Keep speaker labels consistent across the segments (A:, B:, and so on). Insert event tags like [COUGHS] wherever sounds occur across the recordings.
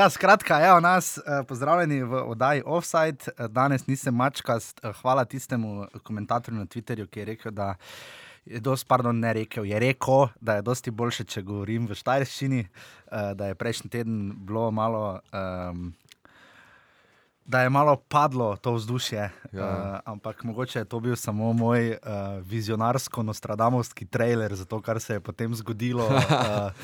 A: Ja, skratka, evo nas, eh, pozdravljeni v oddaji Offside. Eh, Danes nisem mačkast. Eh, Hvala tistemu komentatorju na Twitterju, ki je rekel, da je dosti, pardon, ne rekel, je rekel, da je dosti boljše, če govorim v štajrščini, eh, da je prejšnji teden bilo malo. Um, Da je malo padlo to vzdušje, ja. uh, ampak mogoče je to bil samo moj uh, vizionarsko-nostradamovski trailer za to, kar se je potem zgodilo uh,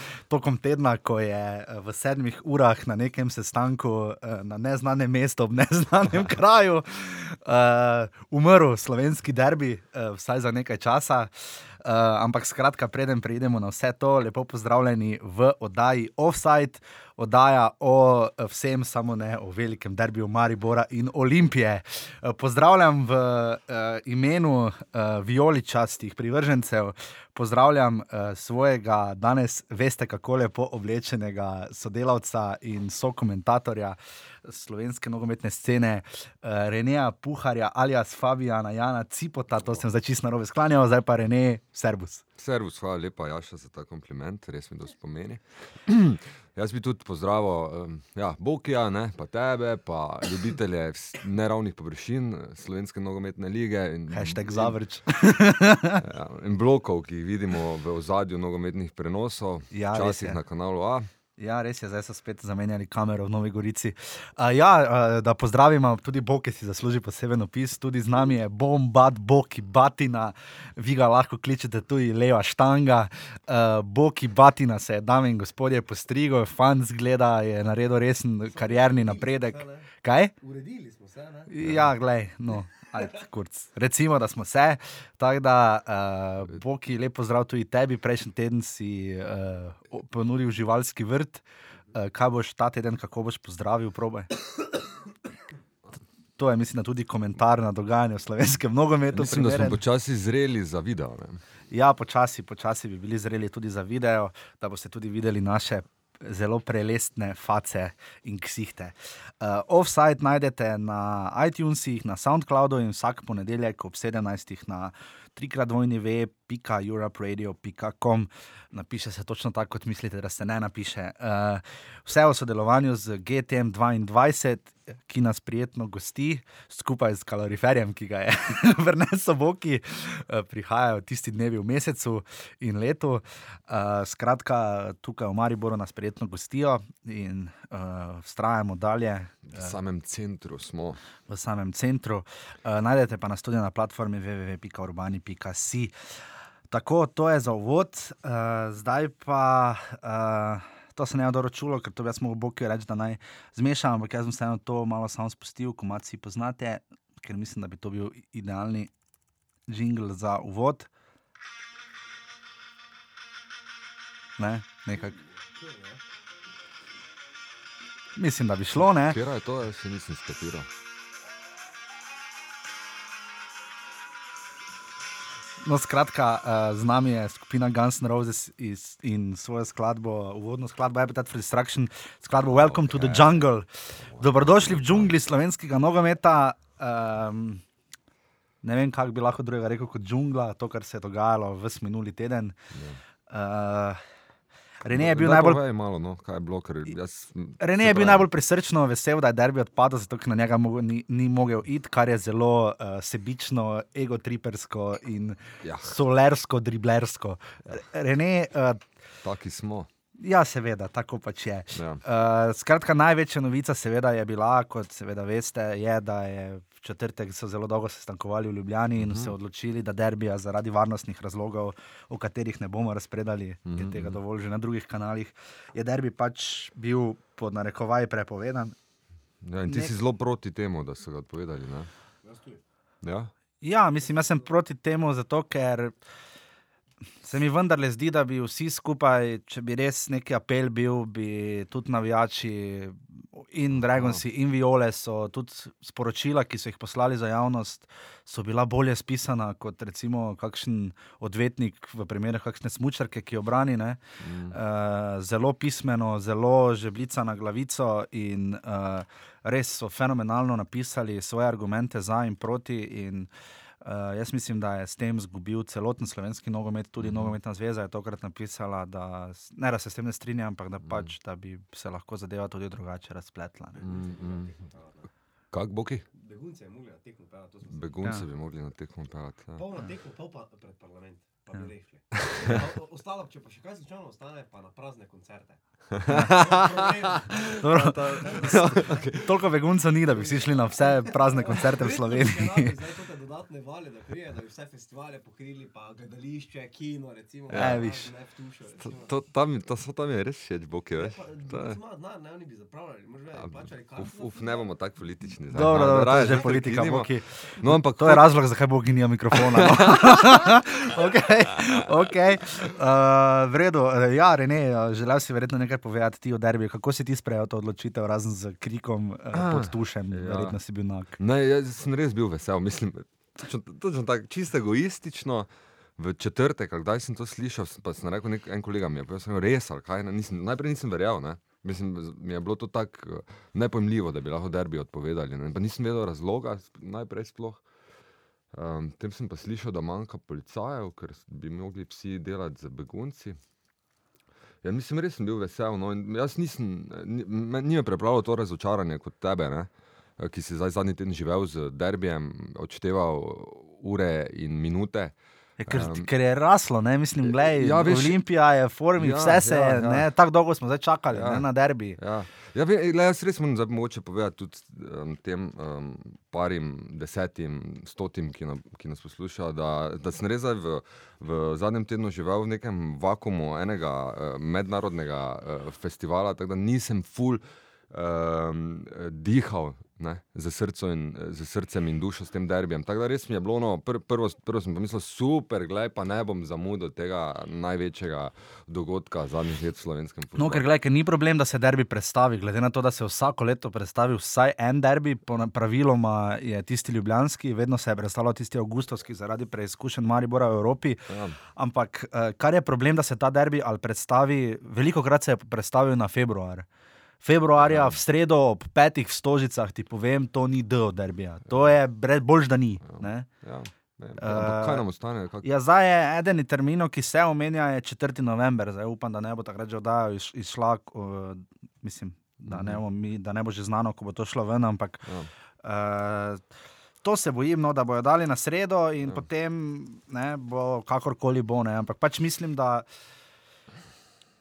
A: [LAUGHS] tokom tedna, ko je v sedmih urah na nekem sestanku uh, na neznanem mestu, ob neznanem [LAUGHS] kraju, uh, umrl slovenski derbi, uh, vsaj za nekaj časa. Uh, ampak skratka, preden preidemo na vse to, lepo pozdravljeni v oddaji Offside, oddaja o eh, vsem, samo ne o velikem derbiju Maribora in Olimpije. Uh, pozdravljam v uh, imenu uh, vijoličastih privržencev, pozdravljam uh, svojega danes, veste, kako lepo oblečenega sodelavca in sokomentatorja slovenske nogometne scene, uh, Reneja Puharja, alias Fabijana Jana Cipota, to sem zdaj čisto narobe sklanjal, zdaj pa Rene, servus.
B: Servus, hvala lepa, Jaša, za ta kompliment, res mi to spomeni. [CLEARS THROAT] Jaz bi tudi pozdravil um, ja, Bokija, ne, pa tebe, pa ljubitelje neravnih površin slovenske nogometne lige. In,
A: Hashtag zavrč.
B: Ja, in blokov, ki jih vidimo v ozadju nogometnih prenosov,
A: Ja,
B: včasih na kanalu A.
A: Ja, res je, zdaj so spet zamenjali kamero v Novi Gorici. Uh, ja, uh, da pozdravimo tudi Bog, ki si zasluži poseben opis. Tudi z nami je Bombat, Boki Batina, vi ga lahko kličete tudi Leva Štanga. Uh, Boki Batina se je, dame in gospodje, postrigel, fan zgleda, je naredil resen karjerni napredek. Kaj?
C: Uredili smo se, ne?
A: Ja, glej, no. Ajde, kurc. Recimo, da smo se. Tako da, uh, Boki, lepo zdrav tudi tebi. Prejšnji teden si uh, ponudil živalski vrt. Uh, kaj boš ta teden, kako boš pozdravil, probe? To je, mislim, tudi komentar na dogajanje v slovenskem nogometu.
B: Mislim, da smo
A: primeren.
B: počasi zreli za video. Ne.
A: Ja, počasi, počasi bi bili zreli tudi za video, da boste tudi videli naše zelo prelestne face in ksihte. Uh, offside najdete na iTunesih, na SoundCloudu in vsak ponedeljek ob 17. na trikrat dvojni v.europradio.com. Napiše se točno tako, kot mislite, da se ne napiše. Uh, vse v sodelovanju z GTM 22, ki nas prijetno gosti, skupaj z kaloriferjem, ki ga je [LAUGHS] vrnesel Boki, uh, prihajajo tisti dnevi v mesecu in letu. Uh, skratka, tukaj v Mariboru nas prijetno gostijo in uh, vztrajamo dalje
B: V samem centru smo.
A: v samem centru. Uh, najdete pa nas tudi na platformi www.urbani.si. Tako, to je za uvod, uh, zdaj pa. Uh, To se ne je dobro čulo, ker to bi jaz mogel Boki reči, da naj zmešam, ampak jaz sem vseeno to malo samo spustil, ko maci poznate, ker mislim, da bi to bil idealni jingl za uvod. Ne, nekako. Mislim, da bi šlo, ne?
B: Kjer je to, jaz se nisem skapiral.
A: No, skratka, uh, z nami je skupina Guns N' Roses iz, in svojo skladbo, uvodno skladbo Habitat for Destruction, skladbo Welcome okay. to the Jungle. Dobrodošli v džungli slovenskega nogometa. Um, ne vem, kako bi lahko drugega rekel kot džungla, to, kar se je dogajalo v minuli teden. Uh, Rene je bil
B: Daj
A: najbolj
B: Malo, no, je bilo, jaz,
A: Rene je bil najbolj prisrčno vesel, da je derbi odpadel, zato na njega mogo, ni, ni mogel iti, kar je zelo uh, sebično, egotripersko in
B: Ja.
A: solersko, driblersko. Rene, uh,
B: Taki smo.
A: ja, seveda, tako pač je.
B: Ja.
A: Uh, skratka, največja novica, seveda, je bila, kot seveda veste, je, da je četrtek so zelo dolgo sestankovali v Ljubljani in uh -huh. se odločili, da derbija zaradi varnostnih razlogov, o katerih ne bomo razpredali, uh -huh. je tega dovolj že na drugih kanalih, je derbi pač bil pod narekovaji prepovedan.
B: Ja, in ti
A: Ne-
B: si zelo proti temu, da so ga odpovedali. Ne? Ja?
A: Ja, mislim, jaz sem proti temu, zato ker se mi vendarle zdi, da bi vsi skupaj, če bi res neki apel bil, bi tudi navijači in Dragonsi in Viole so tudi sporočila, ki so jih poslali za javnost, so bila bolje spisana kot recimo kakšen odvetnik v primeru kakšne smučarke, ki jo brani. Ne?
B: Mm.
A: Uh, zelo pismeno, zelo žeblica na glavico in uh, res so fenomenalno napisali svoje argumente za in proti. In, Uh, jaz mislim, da je s tem izgubil celoten slovenski nogomet, tudi
B: Mhm.
A: nogometna zveza je tokrat napisala, da, ne, da se s tem ne strinja, ampak da, pač, da bi se lahko zadeva tudi drugače razpletla. Ne.
B: Mm, mm. Kak boki?
C: Begunce je mogli na tekmo pelati, to smo se
B: Begunci
A: Ja.
B: bi mogli na tekmo pelati. Ja.
C: Pol na tekmo, pol pa pred parlament, pa
A: Ja. [LAUGHS]
C: Ostalo, če pa še kaj slučajno ostane, pa na prazne koncerte. Problem. [LAUGHS]
A: Dobro,
C: Okay.
A: toliko beguncev ni, da bi vsi šli na vse prazne koncerte v Sloveniji.
C: Zdaj dodatne vale, da prije, da bi vse festivale pokrili, pa gledališče, kino, recimo.
A: Ja,
C: pa
A: viš.
C: ne tušo,
B: To, to, tam, to, so tam je res všeč, boki,
C: Ja,
B: veš.
C: denar, ne, oni bi zapravljali, možda bi plačali
B: Uf,
C: karto.
B: uf, ne bomo tako politični. zdaj.
A: Dobro, dobro, to
B: raje
A: je že
B: že
A: politika. Boki.
B: No, ampak
A: To je razlog, zakaj Bog nima mikrofona. No. okay, okay. Uh, v redu, Eh, ja, Rene, eh, želel si verjetno nekaj povedati ti o derbiju. Kako si ti sprejel to odločitev, razen z krikom uh, pod tušem?
B: ja.
A: Verjetno si bil nak.
B: Ne, jaz sem res bil vesel. Mislim, točno, točno tako, čisto egoistično. V četrtek, kdaj sem to slišal, sem- pa sem rekel, nek, en kolega mi je povedal, res, ali kaj. Ne, nisem, najprej nisem verjel. Ne. Mislim, mi je bilo to tako eh, nepojmljivo, da bi lahko derbi odpovedali. Ne. Pa nisem vedel razloga, najprej sploh. Um, tem sem pa slišal, da manjka policajev, ker bi mogli vsi delati z begunci. Ja, mislim, res sem bil vesel. No, in jaz nisem, ni, ni me prepravilo to razočaranje kot tebe, ne, ki si zdaj zadnji teden živel z derbijem, odšteval ure in minute.
A: Ja, ker,
B: Em,
A: ker je raslo, ne? mislim, gledaj,
B: ja,
A: ja,
B: veš-
A: Olimpija je v formi,
B: Ja,
A: vse se
B: ja,
A: je,
B: ja.
A: ja. tako dolgo smo zdaj čakali
B: Ja.
A: ne, na derbi.
B: Ja, ja ve, le, jaz res moram mogoče povedati tudi um, tem um, parim, desetim, stotim, ki, na, ki nas poslušajo, da, da sem res v, v zadnjem tednu živel v nekem vakumu enega uh, mednarodnega uh, festivala, tako da nisem full um, dihal. Ne, z, srco in, z srcem in dušo s tem derbijem. Tako da res mi je bilo, no, pr, prvo, prvo sem pomislil, super, gledaj, pa ne bom zamudil tega največjega dogodka zadnjih let v slovenskem
A: No, ker, gledaj, ker ni problem, da se derbi predstavi. Glede na to, da se vsako leto predstavi vsaj en derbi, praviloma je tisti ljubljanski, vedno se je predstavljal tisti avgustovski zaradi preizkušenj Maribora v Evropi.
B: Ja.
A: Ampak eh, kar je problem, da se ta derbi ali predstavi, veliko krat se je predstavil na februar. Februarja v sredo ob petih v Stožicah ti povem, to ni D od derbija. To je boljš, da ni. Ne?
B: Ja, ne, kaj nam ostane? Kak,
A: Ja, zdaj je eden od terminov, ki se omenja, je 4. november. Zdaj upam, da ne bo takrat že oddaja iz, izšla. Uh, mislim, da ne, bo mi, da ne bo že znano, ko bo to šlo ven. Ampak
B: ja.
A: uh, to se bojim, no, da bojo dali na sredo in
B: Ja.
A: ja. potem ne, bo kakorkoli bo. Ne. Ampak pač mislim, da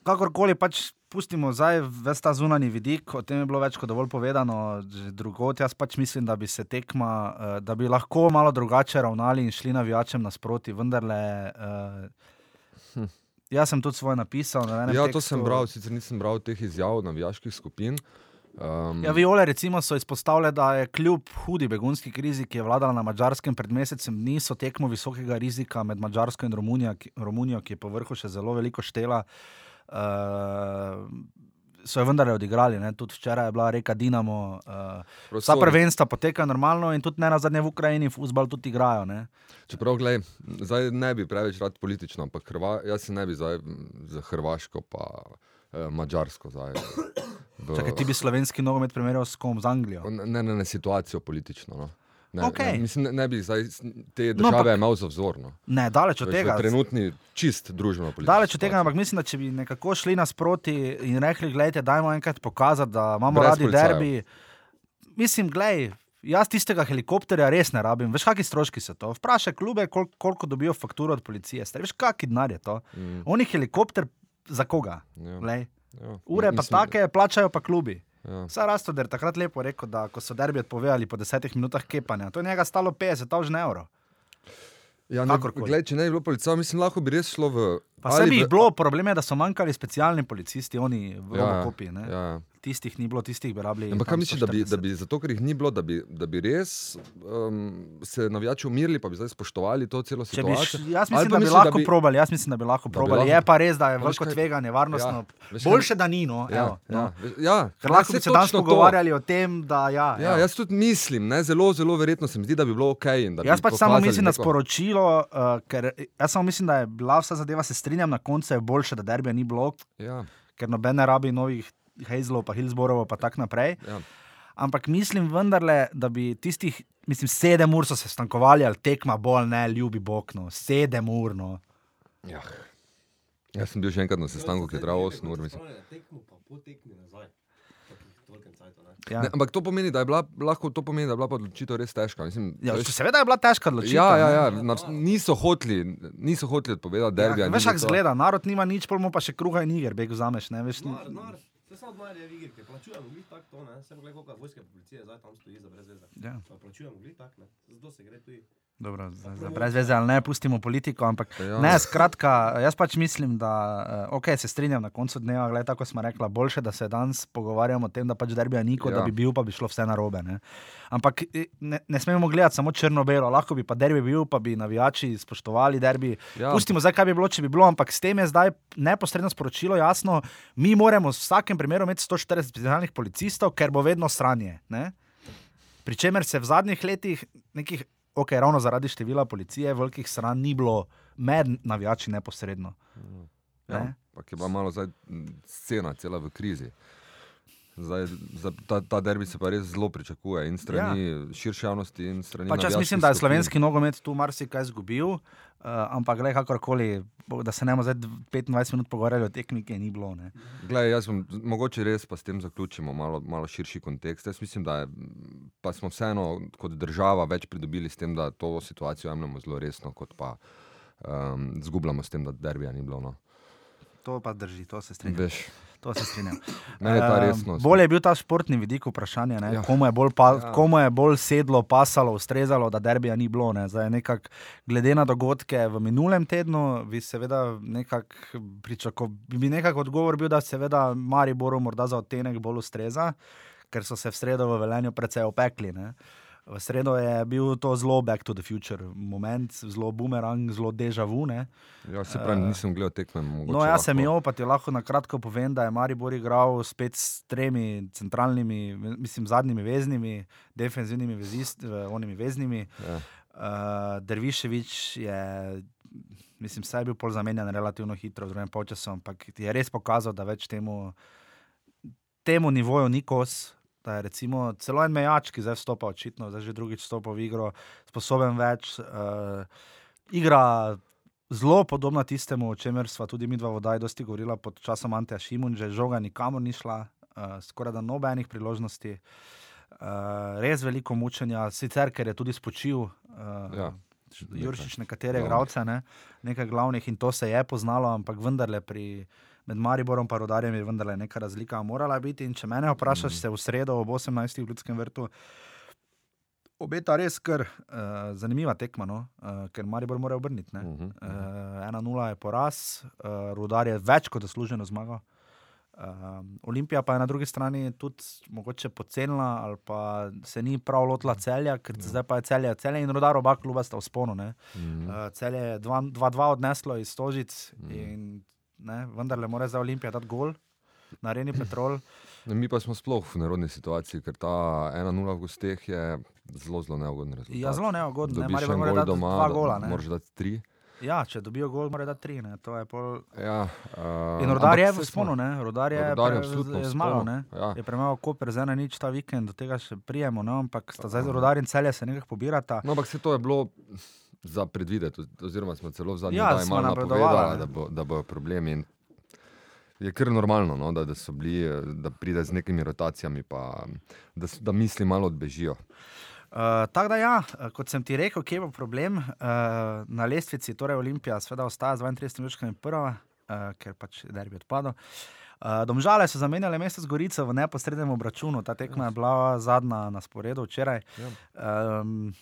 A: kakorkoli pač. Pustimo zdaj ves ta zunani vidik, o tem je bilo več kot dovolj povedano, drugot. Jaz pač mislim, da bi se tekma, eh, da bi lahko malo drugače ravnali in šli navijačem nasproti, vendarle. Uh, jaz sem tudi svoje napisal. na
B: ja, to
A: tekstu.
B: sem bral, sicer nisem bral teh izjav navijaških skupin. Um,
A: Ja, Viole recimo so izpostavile, da je kljub hudi begunski krizi, ki je vladala na Mačarskem pred mesecem dni, so tekmo visokega rizika med Mačarsko in Romunijo, ki, Romunijo, ki je po vrhu še zelo veliko štela. Uh, So jo vendarle odigrali, ne? tudi včeraj je bila reka Dinamo. Uh, vsa prvenstva potekajo normalno in tudi ne na zadnje v Ukrajini, futbol tudi igrajo. Ne?
B: Čeprav, gledaj, zdaj ne bi preveč rad politično, ampak Hrva, jaz se ne bi zdaj za Hrvaško pa eh, Mačarsko zdaj. v-
A: Čakaj, ti bi slovenski nogomet primerjal s kom, z Anglijo.
B: Ne, ne, ne, situacijo politično. No. Ne,
A: Okej.
B: ne, mislim, ne, ne bi zdaj te
A: No,
B: države
A: ampak-
B: imel za vzor. No.
A: Ne, daleč od
B: Veš,
A: tega.
B: Trenutni čist družbeno politično.
A: Daleč od tega, ampak mislim, da če bi nekako šli nasproti in rekli, gledajte, dajmo enkrat pokazati, da imamo
B: Brez
A: radi
B: policajev.
A: derbi. Mislim, gledaj, jaz tistega helikopterja res ne rabim. Veš, kakšni stroški so to? Vprašaj klube, kol, koliko dobijo fakturo od policije. Stari, veš, kakšen denar je to?
B: Mm,
A: Oni helikopter za koga?
B: ja,
A: Glej,
B: ja.
A: ure pa
B: Mislim,
A: take, plačajo pa klubi.
B: Ja.
A: Vsa Rastoder takrat lepo rekel, da ko so derbi odpovedali po desetih minutah kepanja, to je njega stalo 50 tavžne evrov.
B: Ja, ne,
A: Kakorkoli.
B: glej, če ne bi bilo policajev, mislim, lahko bi res šlo v.
A: Pa se bi
B: v-
A: bilo, problem je, da so manjkali specialni policisti, oni v
B: Ja, ja. Ja, ja.
A: Tistih ni bilo, tistih bi rabili.
B: Ampak kaj misliš, da bi, da
A: 140.
B: bi zato, ker jih ni bilo, da bi, da bi res um, se navijači umirili, pa bi zdaj spoštovali to celo
A: Če bi,
B: situacijo?
A: jaz mislim, da bi
B: misliš,
A: lahko
B: bi-
A: probali. Jaz mislim, da bi lahko
B: bi
A: probali.
B: lahko-
A: Je pa res, da je veliko
B: kaj-
A: tveganje, varnostno.
B: Ja, veš
A: Boljše, da ni. No,
B: Ja,
A: evo,
B: ja,
A: no.
B: veš- ja,
A: Ker
B: ja,
A: lahko bi se danes
B: točno to.
A: pogovarjali o tem, da ja.
B: Ja,
A: evo.
B: jaz tudi mislim, ne, zelo, zelo verjetno se mi zdi, da bi bilo ok. da bi
A: Jaz pač samo mislim na sporočilo, uh, ker jaz samo mislim, da je bila vsa zadeva, se strinjam, na koncu je boljše, da derbija ni bilo,
B: Ja,
A: ker noben ne rabi novih Hazelov, pa Hillsborov, pa tako naprej.
B: ja.
A: ampak mislim vendarle, da bi tistih, mislim, sedem ur so se stankovali ali tekma bolj ne, ljubi bog, no, sedem ur. No.
B: Ja. Jaz sem bil še enkrat na sestanku, ki je trajal 8 ur. Mislim.
C: Tekmo pa po tekmi nazaj. Takih tolkem cajtov, ne.
A: Ja.
B: Ne, ampak to pomeni, da je bila, lahko to pomeni, da je bila pa odločitev res težka. Mislim,
A: Ja,
B: veš-
A: seveda je bila težka odločitev.
B: ja, ja, ja, na, niso hoteli, niso hoteli odpovedati derbija.
A: Ja,
B: ni
A: veš,
B: bilo
A: kako zgleda, narod nima nič, pol mu pa še kruha in iger, beg vzameš. Ne, veš,
C: Denar, denar, vse samo denar je v igri, ker plačujemo glih tako to, ne. Sem gledal, koliko vojske policije zdaj tam stoji za brez veze.
A: ja,
C: Pa plačujemo glih tako, ne. Zato se gre tudi.
A: Dobro, za, za brez veze ali ne, pustimo politiko, ampak
B: Ja.
A: ne, skratka, jaz pač mislim, da, uh, ok, se strinjam na koncu dneva, gledaj, tako smo rekla, boljše, da se danes pogovarjamo o tem, da pač derbija ni, kot ja. da bi bil, pa bi šlo vse narobe. Ne. Ampak eh, ne, ne smemo gledati samo črno-belo, lahko bi pa derbi bil, pa bi navijači spoštovali derbi.
B: Ja.
A: Pustimo zdaj, kaj bi bilo, če bi bilo, ampak s tem je zdaj neposredno sporočilo jasno, mi moramo v vsakem primeru imeti 140 specialnih policistov, ker bo vedno sranje. Ne? Pričemer se v zadnjih letih, nekih, ok, ravno zaradi števila policije, velikih sranj ni bilo med navijači neposredno.
B: Ja,
A: Ne?
B: ampak je bila malo zdaj scena, cela v krizi. Zdaj, za, ta, ta derbi se pa res zelo pričakuje in strani ja. širše javnosti.
A: Pač jaz mislim, da je slovenski nogomet tu marsikaj izgubil, uh, ampak gledaj, kakorkoli, da se ne bomo zdaj 25 minut pogovarjali o tekmi, ki je ni bilo. Ne?
B: Glej, jaz bom, mogoče res pa s tem zaključimo malo, malo širši kontekst. Jaz mislim, da je, pa smo vseeno kot država več pridobili s tem, da to situacijo jemljemo zelo resno, kot pa um, zgubljamo s tem, da derbija ni bilo. No.
A: To pa drži, to se strinjam. To se strinjam.
B: Meni je ta
A: Eh,
B: resnost.
A: Bolje je bil ta športni vidik vprašanja, ja.
B: Ja.
A: komu, je bolj pa,
B: Ja.
A: komu je bolj sedlo, pasalo, ustrezalo, da derbija ni bilo. Ne. Zdaj, nekak, glede na dogodke v minulem tednu, bi seveda nekako pričakoval, bi nekako odgovor bil, da seveda Mariboru morda za odtenek bolj ustreza, ker so se v sredo v Velenju precej opekli. Ne. V sredo je bil to zelo back to the future moment, zelo boomerang, zelo deja vu. Ne.
B: Ja, se pravi, nisem gledal tekme.
A: No, jaz sem
B: lahko-
A: jo, pa ti lahko na kratko povem, da je Maribor igral spet s tremi centralnimi, mislim, zadnjimi veznimi, defenzivnimi vezist, eh, onimi veznimi.
B: Ja.
A: Uh, Derviševič je, mislim, vse je bil pol zamenjan relativno hitro, zelo počasno, ampak je res pokazal, da več temu, temu nivoju ni kos. Da je recimo celo en mejač, ki zdaj vstopa, očitno, zdaj že drugič vstopa v igro, sposoben več. Uh, igra zelo podobna tistemu, o čemer sva tudi mi dva vodaj dosti govorila pod časom Anteja Šimunža, žoga nikamor ni šla, uh, skoraj da nobenih priložnosti. Uh, res veliko mučenja, sicer ker je tudi spočil. Uh,
B: Ja,
A: Juršič nekatere igralce, ne, nekaj glavnih in to se je poznalo, ampak vendarle pri. Med Mariborom in Rodarjem je vendarle neka razlika morala biti. In če mene vprašaš, mm. se v sredo ob 18. v Ljudskem vrtu obeta res kar uh, zanimiva tekma, no? uh, ker Maribor mora obrniti. ne.
B: Mhm,
A: Uh, 1-0 je poraz, uh, Rudar je več kot zasluženo zmagal. Uh, Olimpija pa je na drugi strani tudi mogoče pocenila, ali pa se ni prav lotila celja, ker ja. zdaj pa je celje, celje in rodar oba kluba sta v sponu. Ne?
B: Mhm.
A: Uh, celje je 2-2 odneslo iz Stožic in ne, vendarle mora za Olimpijo dati gol na areni Petrol.
B: Mi pa smo sploh v nerodni situaciji, ker ta 1-0 v gosteh je zelo, zelo neugoden rezultat.
A: Ja, zelo neugodno, ne,
B: gol
A: dati
B: doma,
A: dva gola, ne.
B: Moraš dati tri.
A: Ja, če dobijo gol, mora dati tri. Ne. To je pol...
B: Ja, uh,
A: In Rodar je v sponu, ne? Rodar je,
B: Rudar je
A: pre- je ne?
B: ja.
A: Je premagal Koper za ena nič ta vikend, do tega še prijemo, no? ampak zdaj Rodar in celje se nekako pobirata.
B: No, ampak se to je bilo za predvideti, oz- oziroma smo celo v zadnjem
A: Ja, smo
B: malo napovedali, da, bo, da bojo problemi. In je kar normalno, no, da, da, bili, da pride z nekimi rotacijami, pa da, da misli malo odbežijo.
A: Uh, Tako da, ja, kot sem ti rekel, kje bo problem uh, na lestvici, torej Olimpija, seveda ostaja z 32 točkami prva, uh, ker pač derbi odpadel. Uh, domžale so zamenjale mesto z Gorico v neposrednem obračunu, ta tekma je bila zadnja na sporedu včeraj.
B: Ja.
A: Um,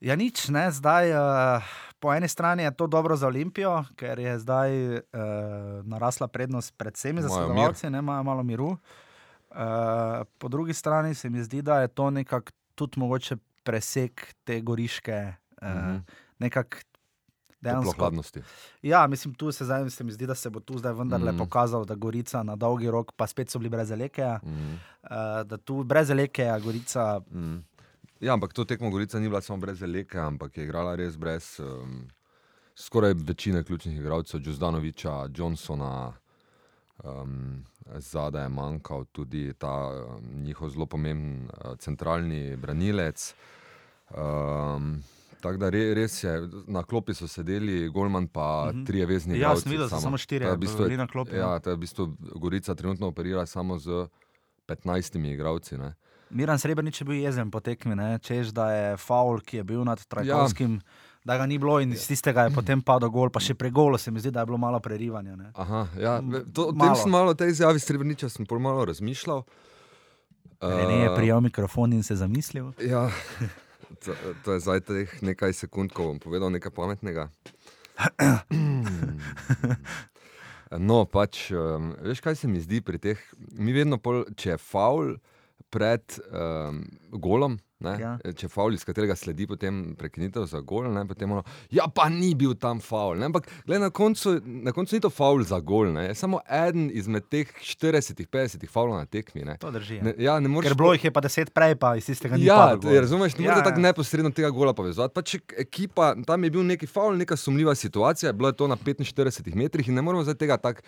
A: ja, nič, ne, zdaj. Uh, po eni strani je to dobro za Olimpijo, ker je zdaj uh, narasla prednost pred vsemi
B: Imajo mir.
A: zasledovalci, ne imajo malo miru. Uh, po drugi strani se mi zdi, da je to nekako tudi mogoče presek te goriške, uh,
B: Mhm.
A: nekako dejansko.
B: Hladnosti.
A: Ja, mislim, tu se, zdaj, se mi zdi, da se bo tu zdaj vendarle
B: Mhm.
A: pokazalo, da Gorica na dolgi rok, pa spet so bili brez Elekeja,
B: Mm.
A: uh, da tu brez Elekeja Gorica.
B: Mm. Ja, ampak to tekmo Gorica ni bila samo brez Eleke, ampak je igrala res brez um, skoraj večine ključnih igralcev, Džuzdanoviča, Johnsona. Um, Zadaj je manjkal tudi ta um, njihov zelo pomemben uh, centralni branilec. Um, Tako da re, res je, na klopi so sedeli, Golman pa uh
A: Mhm.
B: -huh. tri vezni.
A: Ja,
B: igralci
A: sem videl, da so samo
B: je v bistvu,
A: bili na klopi, ja.
B: Ja, je v bistvu Gorica trenutno operira samo z 15 igralci. Ne.
A: Miran Srebrenic je bil jezen po tekmi, ne? češ da je faul, ki je bil nad Trajkovskim. Ja. Da ga ni bilo in iz tistega je potem padel gol, pa še pre golu se mi zdi, da je bilo malo prerivanja. Ne?
B: Aha, ja, to, o tem
A: malo.
B: sem malo, o tej izjavi Srebreniča sem pol malo razmišljal.
A: Rene je
B: Uh,
A: prijel mikrofon in se zamislil.
B: Ja, [LAUGHS] to, to je zdaj teh nekaj sekund, ko bom povedal nekaj pametnega. [COUGHS] No, pač, veš, kaj se mi zdi pri teh? Mi vedno, pol, če je faul pred um, golom, ne,
A: Ja.
B: če je faul, iz katerega sledi potem prekinitev za gol, ne, potem ono, ja, pa ni bil tam faul. Ampak gled, na, koncu, na koncu ni to faul za gol, ne, je samo eden izmed teh 40-50 faulov na tekmi. Ne.
A: To drži.
B: Ne,
A: Ne,
B: ja, ne moreš
A: Ker bilo jih je pa deset prej, pa iz tistega ni
B: Ja, te,
A: gol.
B: razumeš, ne
A: Ja,
B: moreš
A: ja.
B: tako neposredno tega gola povezati. Pač ekipa, tam je bil neki faul, neka sumljiva situacija, bilo je to na 45 metrih in ne moremo zdaj tega tako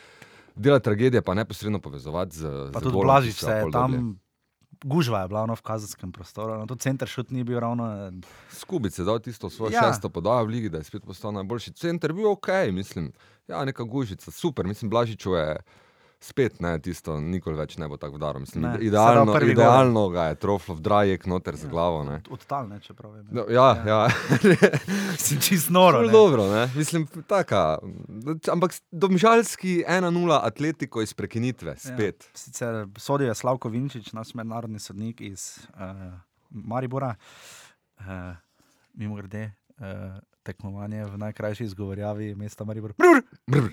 B: delati tragedije, pa neposredno povezovati z.
A: Pa
B: z
A: tudi
B: golom,
A: Blažič se je
B: pol dobili.
A: Gužva je bila ono v kazenskem prostoru, no, tudi center šut ni bil ravno. eh,
B: Skubic je dal tisto svojo
A: Ja.
B: šesto podajo v ligi, da je spet postal najboljši center, bil ok, mislim. Ja, neka gužica, super, mislim, Blažiču je. Spet ne, tisto nikoli več ne bo tako vdaro. Mislim,
A: Ne,
B: idealno, idealno ga je troflo drajek noter z glavo. Ne.
A: Odtalne, čeprav vem.
B: No, ja, ja. [LAUGHS]
A: Si čist noro. Ne.
B: Dobro, ne? mislim, taka. Ampak domžalski 1-0 atletiko iz prekinitve, spet.
A: Ja. Sicer sodil je Slavko Vinčič, naš mednarodni sodnik iz uh, Maribora. Uh, Mimo grede, uh, tekmovanje v najkrajši izgovorjavi mesta Maribor. Brr!
B: Brr.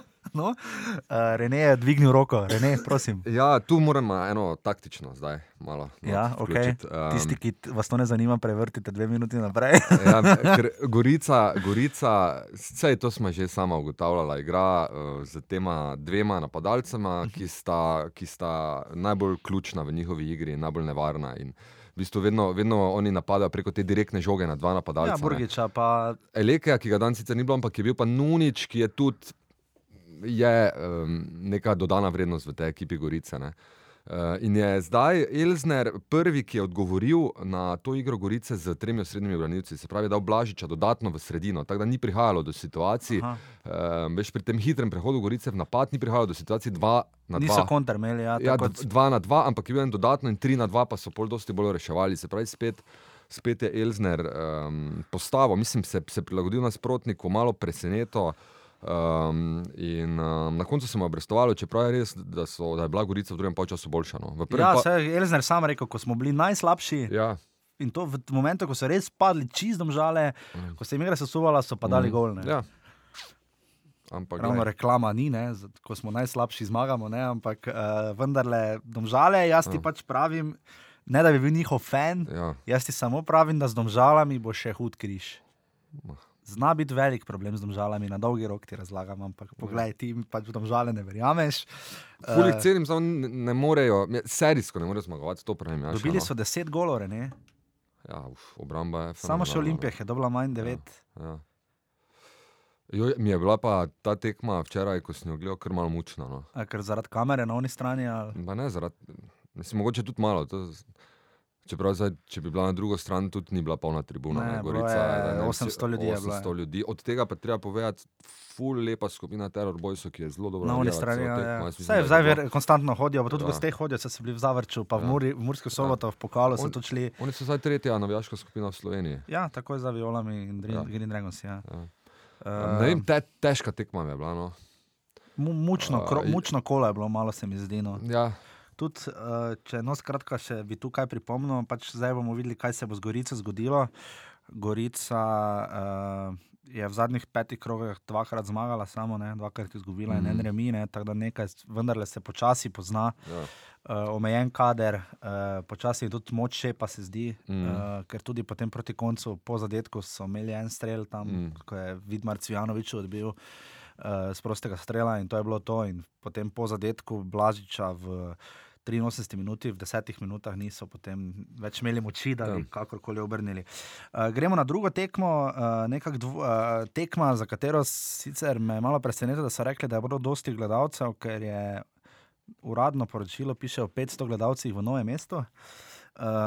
B: [LAUGHS]
A: no, uh, Rene je dvignil roko, Rene, prosim. [LAUGHS]
B: Ja, tu moramo eno taktično zdaj malo.
A: Ja,
B: not
A: ok.
B: vključiti. Um,
A: Tisti, ki vas to ne zanima, prevrtite dve minuti naprej. [LAUGHS]
B: ja, [LAUGHS] Gorica, Gorica, vse to smo že sama ugotavljala, igra uh, z tema dvema napadalcema, ki sta, ki sta najbolj ključna v njihovi igri, najbolj nevarna. In v bistvu vedno, vedno oni napadajo preko te direktne žoge na dva napadalca.
A: ja. Burgiča pa
B: Elekeja, ki ga danes sicer ni bilo, ampak je bil pa Nunič, ki je tudi je, um, neka dodana vrednost v tej ekipi Gorice. Ne. Uh, in je zdaj Elzner prvi, ki je odgovoril na to igro Gorice z tremi osrednjimi branilci, se pravi, da je Blažiča dodatno v sredino, tako da ni prihajalo do situacij.
A: aha,
B: Uh, veš, pri tem hitrem prehodu Gorice v napad ni prihajalo do situacij 2 na 2.
A: niso konter imeli. Ja,
B: Ja,
A: tako
B: d-
A: kot-
B: dva na dva, ampak je bil en dodatno in tri na dva, pa so pol dosti bolj reševali. Se pravi, spet, spet je Elzner um, postavil, mislim, se, se prilagodil nasprotniku, malo preseneto. Um, in um, na koncu smo obrestovali, čeprav je res, da, so, da je bila Gorica v drugem času boljša. No.
A: Ja,
B: pa-
A: se je Elzner sam rekel, ko smo bili najslabši.
B: ja,
A: In to v momentu, ko so res padli čistom žale,
B: Mm.
A: ko se jim igra sesuvala, so pa dali
B: Mhm.
A: gol. Ne?
B: ja. Ampak,
A: Ravno
B: glej,
A: reklama ni, ne? ko smo najslabši, zmagamo. Ne? Ampak uh, vendarle, domžale, jaz ti
B: Ja.
A: pač pravim, ne da bi bil njihov fan,
B: ja.
A: jaz ti samo pravim, da z domžalami bo še hud križ.
B: Mah.
A: Zna biti velik problem z domžalami, na dolgi rok ti razlagam, ampak poglej, ti mi pač domžale ne verjameš.
B: Ful jih
A: Eh,
B: cenim, samo ne, ne morejo, ja, serijsko ne morejo zmagovati, to pravim. Ja,
A: Dobili
B: še,
A: so 10 golov, ne?
B: Ja, uf, obramba je.
A: Samo še
B: no.
A: Olimpija je dobila manj 9.
B: Ja. Jo, mi je bila pa ta tekma včeraj, ko sem jo gledal, kar malo mučna. No.
A: A Ker zaradi kamere na oni strani. Ali...
B: Pa ne, zaradi, mislim, mogoče tudi malo. To, čeprav, zdaj, če bi bila na drugo stran, tudi ni bila polna tribuna.
A: Ne,
B: Ne, Gorica,
A: je
B: ne vem,
A: 800 ljudi je bilo,
B: 800
A: ja.
B: ljudi. Od tega pa treba povedati, ful lepa skupina Terror Boysov, ki je zelo dobro
A: Na oni strani,
B: celo
A: ja, ja. Zdaj ver, konstantno hodijo, pa tudi
B: Ja.
A: ja. goste hodijo, so se bili v Zavrču, pa v,
B: Ja.
A: Muri, v Murski soboto, v pokalu so
B: On-
A: tudi šli.
B: Oni so zdaj tretja navijaška skupina v Sloveniji.
A: Ja, takoj za violami in Green,
B: Ja.
A: ja. Green Dragons. Ja.
B: Ja.
A: Uh,
B: Ne vem, te, težka tekma je bila. No.
A: mu, mučno,
B: A,
A: kro, mučno kolo je bilo, malo se mi zdi. No.
B: Ja,
A: Tudi, uh, če no, skratka, še bi tu kaj pripomnil, pač zdaj bomo videli, kaj se bo z Gorico zgodilo. Gorica uh, je v zadnjih petih krogih dvakrat zmagala, samo ne, dvakrat izgubila mm. in en
B: Mhm.
A: remi, ne, tako da nekaj vendarle se počasi pozna.
B: ja.
A: uh, omejen kader, uh, počasi je tudi moč še, pa se zdi,
B: Mm.
A: mm. uh, ker tudi potem proti koncu, po zadetku, so imeli en strel tam,
B: Mm.
A: mm. ko je Vidmar Cvjanovič odbil uh, z prostega strela in to je bilo to. In potem po zadetku Blažiča v 83 minuti, v 10 minutah niso potem več imeli moči, da bi
B: Ja.
A: kakorkoli obrnili. Uh, gremo na drugo tekmo, uh, nekak dvo, uh, tekma, za katero sicer me malo presenetilo, da so rekli, da bilo dosti gledalcev, ker je uradno poročilo piše o 500 gledalcih v novem mestu uh,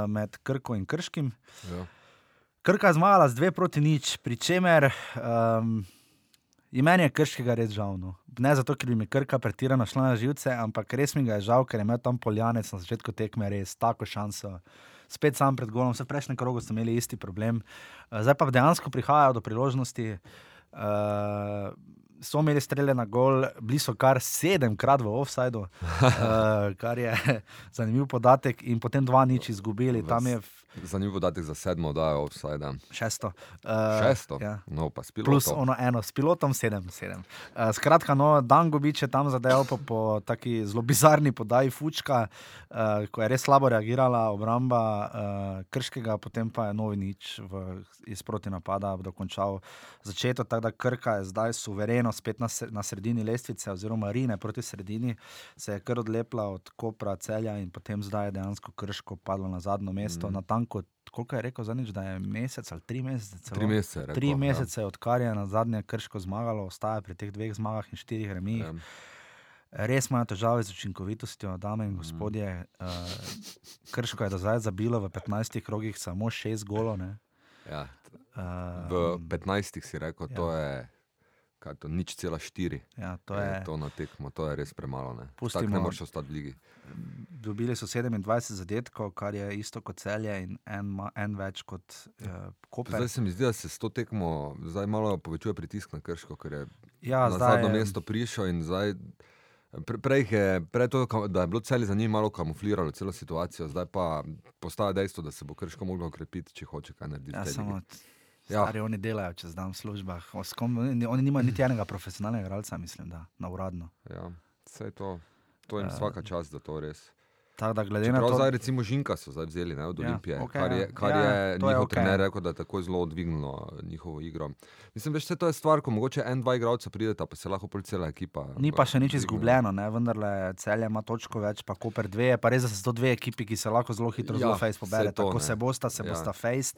A: med Krko in Krškim.
B: Ja.
A: Krka je zmagala z dve proti nič, pri čemer um, je meni je krškega res žal. No. Ne zato, ker bi mi krka pretirano šla na živce, ampak res mi ga je žal, ker je imel tam poljanec na začetku tekme res tako šanso. Spet sam pred golom, vse v prejšnjem krogu so imeli isti problem. Uh, zdaj pa dejansko prihajajo do priložnosti. Uh, so imeli strele na gol, bili so kar sedemkrat v offsajdu, uh, [LAUGHS] kar je [LAUGHS] zanimiv podatek, in potem dva nič izgubili. V-
B: Zanimiv podatek za sedmo, da je offside.
A: šesto. Uh,
B: Šesto.
A: Ja.
B: No, pa spilo.
A: Plus ono eno, s pilotom sedem. sedem. Uh, skratka, no, Dangovič je tam zadeval po, po taki zelo bizarni podaji Fučka, uh, ko je res slabo reagirala obramba uh, Krškega, potem pa je novi nič v, iz proti napada dokončal začeto, tako da Krka je zdaj suvereno spet na, na sredini lestvice, oziroma Rine proti sredini, se je kar odlepla od Kopra, Celja in potem zdaj je dejansko Krško padlo na zadnjo mesto. Mm. Na tanko, koliko je rekel zadnjič, da je mesec ali tri mesece? celo?
B: Tri mesece. rekel,
A: Tri
B: ja.
A: mesece, odkar je na zadnje krško zmagalo, ostaja pri teh dveh zmagah in štirih remijih.
B: Ja.
A: Res imajo težave z učinkovitostjo, dame in gospodje. Uh, krško je do zdaj zabilo v 15 krogih samo 6 golov. ne.
B: Ja.
A: Uh,
B: V 15 si rekel,
A: ja.
B: to je. Kaj to nič cela štiri.
A: ja, to
B: je
A: je,
B: to na tekmo, to je res premalo. Ne, Tako
A: Pustimo-
B: ne moreš ostati v ligi.
A: dobili so 27 zadetkov, kar je isto kot celje in en, en več kot uh, Koper.
B: Zdaj se mi zdi, da se s to tekmo zdaj malo povečuje pritisk na Krško, ker je
A: ja,
B: na
A: zdaj
B: zadnjo mesto prišel in zdaj. Pre, prej je, prej to, da je bilo celje za njim malo kamufliralo celo situacijo, zdaj pa postaja dejstvo, da se bo Krško moglo okrepiti, če hoče kaj narediti.
A: Ja, samo. Ja.
B: Ja.
A: stari, oni delajo čez dan v službah. Kom- Oni nimajo niti enega profesionalnega igralca, mislim, da na uradno.
B: Ja, vse to, to jim
A: Ja.
B: vsaka čas, da to res.
A: Tako da glede na
B: Čeprav
A: to,
B: zdaj recimo Žinka so zdaj vzeli ne, od
A: Ja,
B: Olimpije,
A: okej,
B: kar
A: ja.
B: je, kar
A: Ja,
B: je
A: to je
B: njihov
A: okej.
B: trener rekel, da je tako zelo odvignilo njihovo igro. Mislim, veš, vse to je stvar, ko mogoče en, dva igralca prideta, pa se lahko pol cela ekipa.
A: Ni pa še nič izgubljeno, ne? vendarle celje ima točko več, pa Koper dve, je pa res, da so to dve ekipi, ki se lahko zelo hitro
B: Ja,
A: zelo fejs
B: saj
A: pobereta.
B: to,
A: Ko
B: ne.
A: se bosta, se
B: Ja.
A: bosta fejs.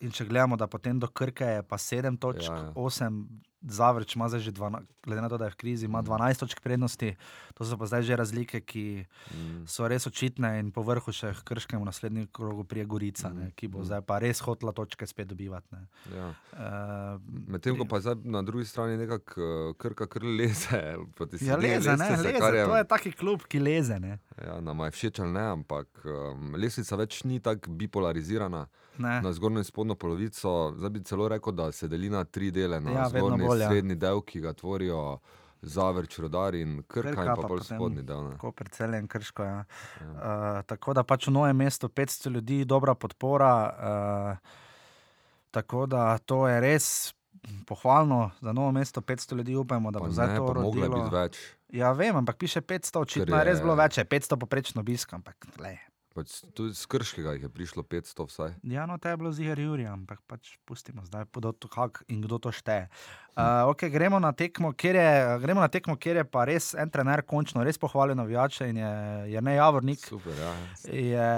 A: In če gledamo, da potem do Krke je pa 7 točk,
B: ja,
A: ja. 8 Zavrč ima zdaj že 12, glede na to, da je v krizi, ima
B: Mm.
A: 12 točk prednosti, to so pa zdaj že razlike, ki
B: Mm.
A: so res očitne in po vrhu še k Krškemu naslednjem krogu prije Gorica, ne, ki bo
B: Mm.
A: zdaj pa res hotla točke spet dobivati. ne.
B: Ja.
A: Uh,
B: Medtem ko pa zdaj na drugi strani nekako uh, krka kr leze. [LAUGHS]
A: Ja, leze, ne, leze.
B: kar
A: To je taki klub, ki leze. Ne.
B: Ja, nama je všeč ali ne, ampak um, lestvica več ni tako bipolarizirana.
A: Ne.
B: Na zgornjo in spodnjo polovico, zdaj bi celo rekel, da se deli na tri dele. Na
A: Ja,
B: zgornji
A: bolj, ja.
B: srednji del, ki ga tvorijo Zavrč, Rodar in Krka,
A: Krka
B: in pa
A: pa
B: bolj spodnji del.
A: Tako preceljen krško. Ja.
B: Ja.
A: Uh, tako da pač v novem mestu 500 ljudi, dobra podpora. Uh, tako da to je res pohvalno za novo mesto, 500 ljudi, upajmo, da
B: Pa
A: bo zdaj
B: ne,
A: to
B: pa
A: rodilo. Ja, vem, ampak piše 500, očitno je
B: je-
A: res bilo več, je 500 poprečno obisk, ampak le.
B: Pač, tudi z Krškega je prišlo 500 vsaj.
A: Ja, no, te je bilo ziger Jurija, ampak pač pustimo zdaj, to, kak in kdo to šteje. Uh, okay, gremo, na tekmo, kjer je, gremo na tekmo, kjer je pa res en trener končno res pohvalil navijače in je, je ne Javornik.
B: Super, ja.
A: je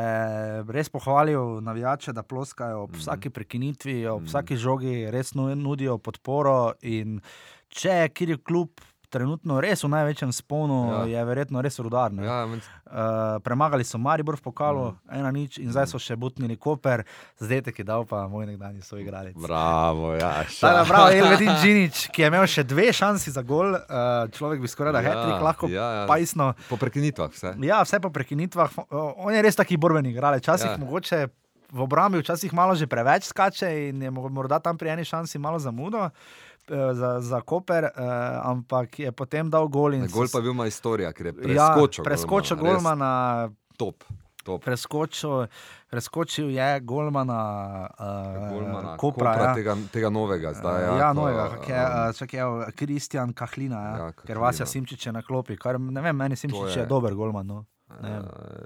A: res pohvalil navijače, da ploskajo ob
B: Mhm.
A: vsaki prekinitvi, ob
B: Mhm.
A: vsaki žogi, res nu- nudijo podporo. In če je kjer klub trenutno res v največjem sponu,
B: Ja.
A: je verjetno res rudar. ne.
B: ja men,
A: Uh, premagali so Maribor v pokalu,
B: Mhm.
A: ena nič, in zdaj so še butnili Koper, zdaj je dal pa moj nekdanji soigralec.
B: bravo, ja.
A: Tako da, prav, Elvedin [LAUGHS] Džinič, ki je imel še dve šansi za gol, uh, človek bi skoraj da
B: Ja,
A: hetrik lahko
B: ja, ja.
A: pajsno.
B: Po prekinitvah vse.
A: Ja, vse po prekinitvah. On je res taki borbeni igralec. Včasih
B: Ja.
A: mogoče v obrambi, včasih malo že preveč skače in je mo- morda tam pri eni šansi malo zamudo. Eh, Za, za Koper, eh, ampak je potem dal gol.
B: Gol pa je bil ima istorija, ker je
A: ja,
B: preskočil.
A: preskočil
B: golmana,
A: Golmana,
B: Top, top.
A: preskočil, preskočil je Golmana, uh,
B: Golmana,
A: Kopra. ja.
B: tega, tega novega, zdaj.
A: ja,
B: Ja,
A: novega, je,
B: um,
A: uh, čakaj, evo, Kristjan Kahlina, ja,
B: Ja,
A: ker
B: Kahlina.
A: Vasja Simčič je na klopi. Kar, ne vem, meni Simčič je,
B: je-
A: je dober golman. No. Ne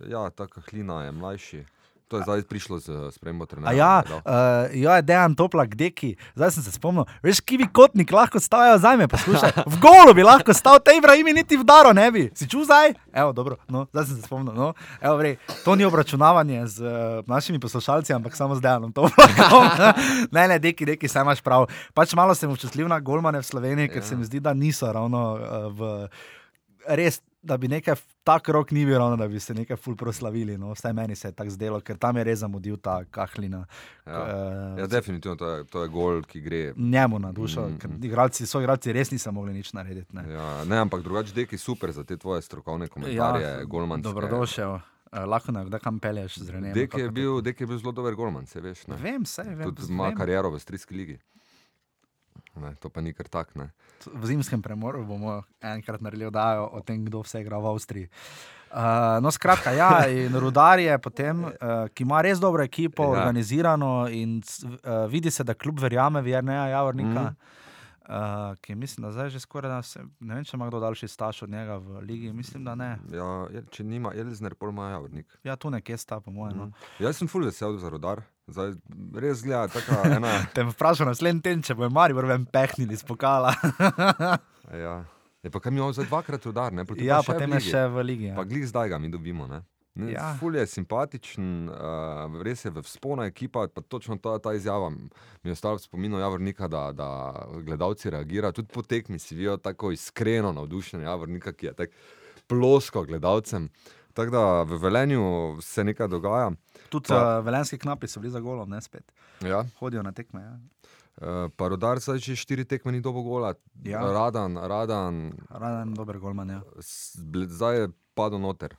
B: ja, ta kahlina je mlajši. To je zdaj prišlo z spremembo
A: A
B: trenerja.
A: ja,
B: je dal.
A: uh, ja, dejan toplak, deki. Zdaj sem se spomnil, veš, kivi kotnik lahko stavijo za me, poslušaj. [LAUGHS] V golu bi lahko stal, te Ibrahimi niti v daro ne bi. Si čutil zdaj? Evo, dobro, no, zdaj sem se spomnil. No. Evo, vrej, to ni obračunavanje z uh, našimi poslušalci, ampak samo z dejanom toplakom. [LAUGHS] ne, ne, deki, deki, saj imaš prav. Pač malo sem občutljiv na golmane v Sloveniji, ker
B: Ja.
A: se mi zdi, da niso ravno uh, v. Res, da bi nekaj tak rok ni bil, ravno, da bi se nekaj ful proslavili. No. Vsaj meni se je tako zdelo, ker tam je res zamudil ta kahlina.
B: Ja.
A: eh,
B: Ja, definitivno to je, to je gol, ki gre.
A: njemu na dušo,
B: Mm,
A: mm, ker
B: mm.
A: igralci, so igralci res niso mogli nič narediti. Ne.
B: Ja, ne, ampak drugače, deki, super za te tvoje strokovne komentarje, ja, golmanske.
A: dobrodošel. Uh, lahko ne, da kam pelješ z Renem.
B: Dek je, bil, Dek je bil zelo dober golman, se veš. Ne?
A: Vem, vse vem.
B: Tudi ima kariero v Strijski ligi. Ne, to pa ni kar tak. Ne.
A: V zimskem premoru bomo enkrat naredili oddajo o tem, kdo vse igra v Avstriji. Uh, no, skratka, ja, in Rudar je potem, uh, ki ima res dobro ekipo,
B: Ja.
A: ja. organizirano in uh, vidi se, da kljub verjame v Jrneja Javornika,
B: Mhm.
A: mm. uh, ki mislim, da zdaj že skoraj da se, ne vem, če ima kdo daljši staž od njega v ligi, mislim, da ne.
B: Ja, je- če nima Elzner, pol ima javornik.
A: Ja, tu nekje sta, po mojem. No.
B: Mm. Jaz sem full vesel za rodar. Zdaj, res gleda, taka [LAUGHS] ena.
A: Te bom vprašal naslednji teden, če bo Mari vrven pehnili iz pokala. [LAUGHS]
B: ja. Je pa kaj mi je zdaj dvakrat rodar, ne? Potem
A: ja, potem
B: v
A: je še v ligi. Ja.
B: Pa glih zdaj ga mi dobimo. Ne? Ne,
A: Ja.
B: Ful je simpatičen, uh, res je v spona ekipa, pa točno ta, ta izjava mi je ostala v spominu Javornika, da, da gledalci reagirajo. Tudi po tekmi si vidijo tako iskreno navdušenje Javornika, ki je tako plosko gledalcem. Tako da v Velenju se nekaj dogaja.
A: Tudi
B: Pa-
A: uh, velenski knapi so bili za golom, ne spet.
B: Ja.
A: Hodijo na tekme. Ja.
B: Uh, pa rodar zdaj že štiri tekme ni dobo gola.
A: Ja.
B: Radan, radan,
A: Raden, dober golman. Ja.
B: zdaj je padel noter.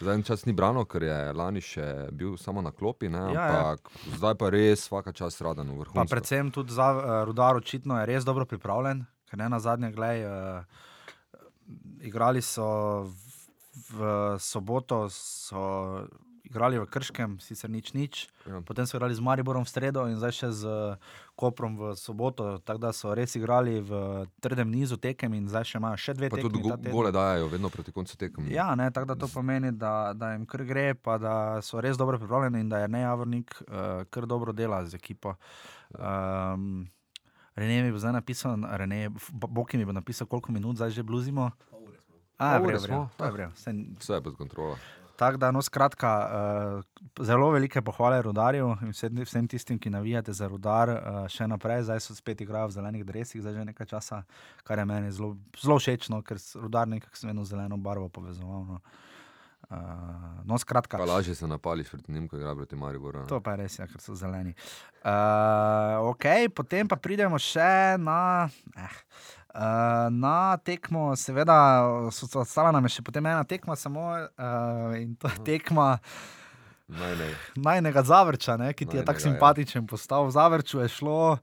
B: Zdaj en čas ni branil, ker je lani še bil samo na klopi, ne,
A: Ja, ja.
B: ampak zdaj pa res vsaka čas radan v vrhu.
A: Predvsem tudi za uh, Rudar očitno je res dobro pripravljen, ker ne na zadnje, gledaj, uh, igrali so v, soboto, so igrali v Krškem, sicer nič nič,
B: Ja.
A: potem so igrali z Mariborom v sredo in zdaj še z Koprom v soboto, tako da so res igrali v trdem nizu tekem in zdaj še imajo še dve tekmi.
B: tudi go, gole dajo vedno proti koncu tekem.
A: Ja, ne, tako da to pomeni, da, da jim kar gre, pa da so res dobro pripravljeni in da je Nejavornik uh, kar dobro dela z ekipo. Um, Rene mi bo zdaj napisal, Rene, Boki mi bo napisal, koliko minut zdaj že bluzimo. A,
B: smo.
A: vrejo, to je vrejo. Saj-
B: Vse je pod kontrolo.
A: Tako da, no, skratka, uh, zelo velike pohvale rudarju in vsem, vsem tistim, ki navijate za rudar, uh, še naprej, zdaj so spet igrajo v zelenih dresih, zdaj že nekaj časa, kar je meni zelo, zelo všeč, no, ker s- rudar nekako sem eno zeleno barvo povezoval. No. Uh, no, skratka,
B: Pa lažje se napališ proti njim, ko igra proti Mariboru. ne.
A: to pa je res, ja, ker so zeleni. Uh, ok, potem pa pridemo še na. Eh. Uh, na tekmo, seveda, ostala nam je še potem ena tekma, samo uh, in to je tekma
B: Naj ne.
A: najnega zavrča, ne, ki ti je tako
B: Najnega, ja.
A: simpatičen postal. V zavrču je šlo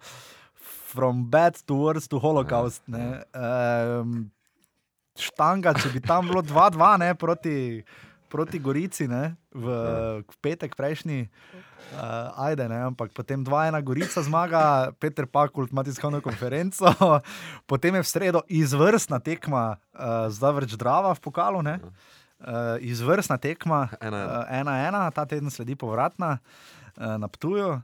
A: from bad to worse to holocaust.
B: Ja,
A: Ne, um, štanga, če bi tam bilo 2-2 ne, proti, proti Gorici ne, v,
B: Ja.
A: v petek prejšnji. Uh, ajde, ne, ampak potem 2-1 Gorica zmaga, Peter Pakult ima tiskovno konferenco, [LAUGHS] potem je v sredo izvrstna tekma uh, za vrč Drava v pokalu. Ne, uh, izvrstna tekma, [LAUGHS]
B: Ena, ena.
A: Uh, ena, ena, ta teden sledi povratna uh, na Ptuju.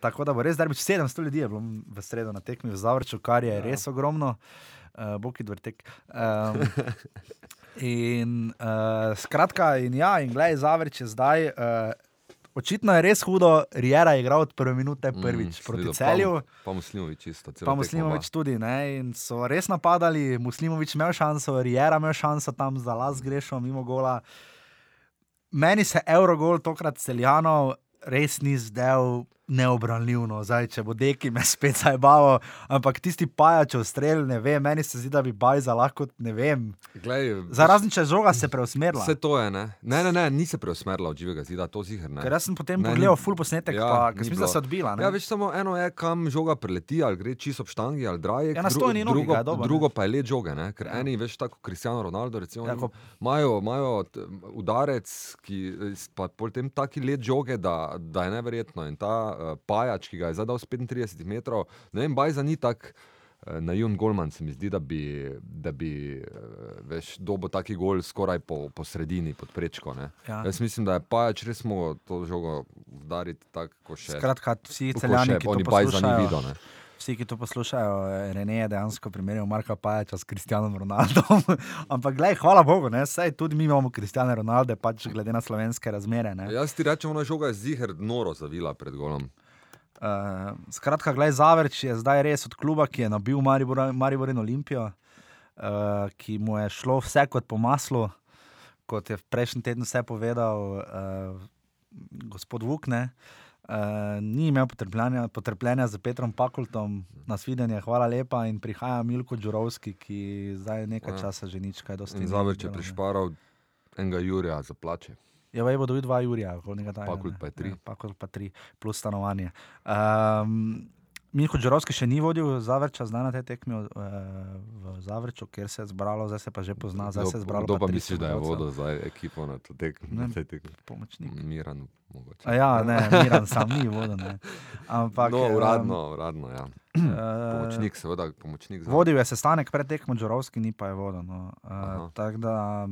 A: Tako da bo res darbič 700 ljudi je bilo v sredo na tekmi v Zavrču, kar je ja. res ogromno, uh, Boki vrtek. Um, [LAUGHS] in uh, skratka, in ja, in gledaj, Zavrč je zdaj. Uh, Očitno je res hudo, Rijera je igral od prve minute prvič mm, proti celju.
B: Pa, pa Muslimovič isto.
A: Pa Muslimovič tudi, ne? in so res napadali, Muslimovič imel šanso, Rijera imel šanso tam za las grešo, mimo gola. Meni se Eurogol tokrat celjanov res ni zdel neobranljivo, zdaj če bo deki me [LAUGHS] spet zajbavo, ampak tisti pajačev strel, ne vem, meni se zdi, da bi bajza lahko, ne vem.
B: Glej,
A: Za razen če žoga se preusmerila.
B: Vse to je, ne? Ne, ne, ne, ni se preusmerila od živega zida, to zihar ne.
A: Ker jaz sem potem
B: Ne,
A: pogledal full posnetek,
B: Ja,
A: ja, pa sem mislil, da
B: bilo.
A: se odbila. ne.
B: Ja, veš, samo eno je, kam žoga preleti, ali gre čisto ob štangi ali drajek.
A: Ja, na stojni nogi
B: drugo,
A: ne.
B: drugo pa je let žoge, ne? ker
A: Ja.
B: ja. eni, veš, tako Cristiano Ronaldo, recimo,
A: Ja,
B: ja, imajo, imajo t- udarec, ki s- pa potem taki let žoge, da, da je neverjetno. In ta uh, pajač, ki ga je zadal z 35 metrov, ne vem, bajza ni tak. eh, naivn golman se mi zdi, da bi, da bi eh, veš, dobo taki gol skoraj po, po sredini, pod prečko. Ne.
A: Ja.
B: Jaz mislim, da je pač res mogel to žogo udariti tako, kot še.
A: Skratka, vsi celjani, ki to
B: oni bajza ni
A: poslušajo,
B: videl. Ne.
A: Vsi, ki to poslušajo, Rene je dejansko primerjal Marka Pajača s Kristjanom Ronaldom. [LAUGHS] Ampak, glej, hvala Bogu, ne, saj tudi mi imamo Kristjana Ronalda, pač glede na slovenske razmere. Ne.
B: Jaz ti rečem, ona žoga je ziger noro zavila pred golom.
A: Uh, skratka, gledaj, Zavrč je zdaj res od kluba, ki je nabil Maribor, Maribor in Olimpijo, uh, ki mu je šlo vse kot po maslu, kot je prejšnji teden vse povedal uh, gospod Vukne. Uh, ni imel potrpljenja, potrpljenja z Petrom Pakultom, nas videnje, hvala lepa. In prihaja Milko Đurovski, ki zdaj nekaj
B: Ja.
A: časa že nič, kaj dosti.
B: Zavrč je prišparal enega Jurija za plače.
A: Ja, vaj bo dobil dva Jurija, nekaj takega.
B: Pakult pa je tri.
A: Ja, Pakult pa tri, plus stanovanje. Um, Miho Džorovski še ni vodil Zavrča, zdaj na tej tekmi uh, v Zavrču, kjer se je zbralo, zdaj se pa že pozna, zdaj se je zbralo.
B: Kdo pa
A: 30
B: misliš, da je vodil zdaj ekipo na to tekmo?
A: Ne,
B: Na tej tekmi?
A: Pomočnik.
B: Miran, mogoče.
A: A ja, ne, Miran sam ni vodil. Ne. Ampak,
B: no,
A: em,
B: uradno, uradno, ja. [CLEARS THROAT]
A: eh,
B: Pomočnik, seveda, pomočnik za.
A: Vodil je sestanek pred tekmo, Džorovski ni pa je vodil. No. Uh, Tako da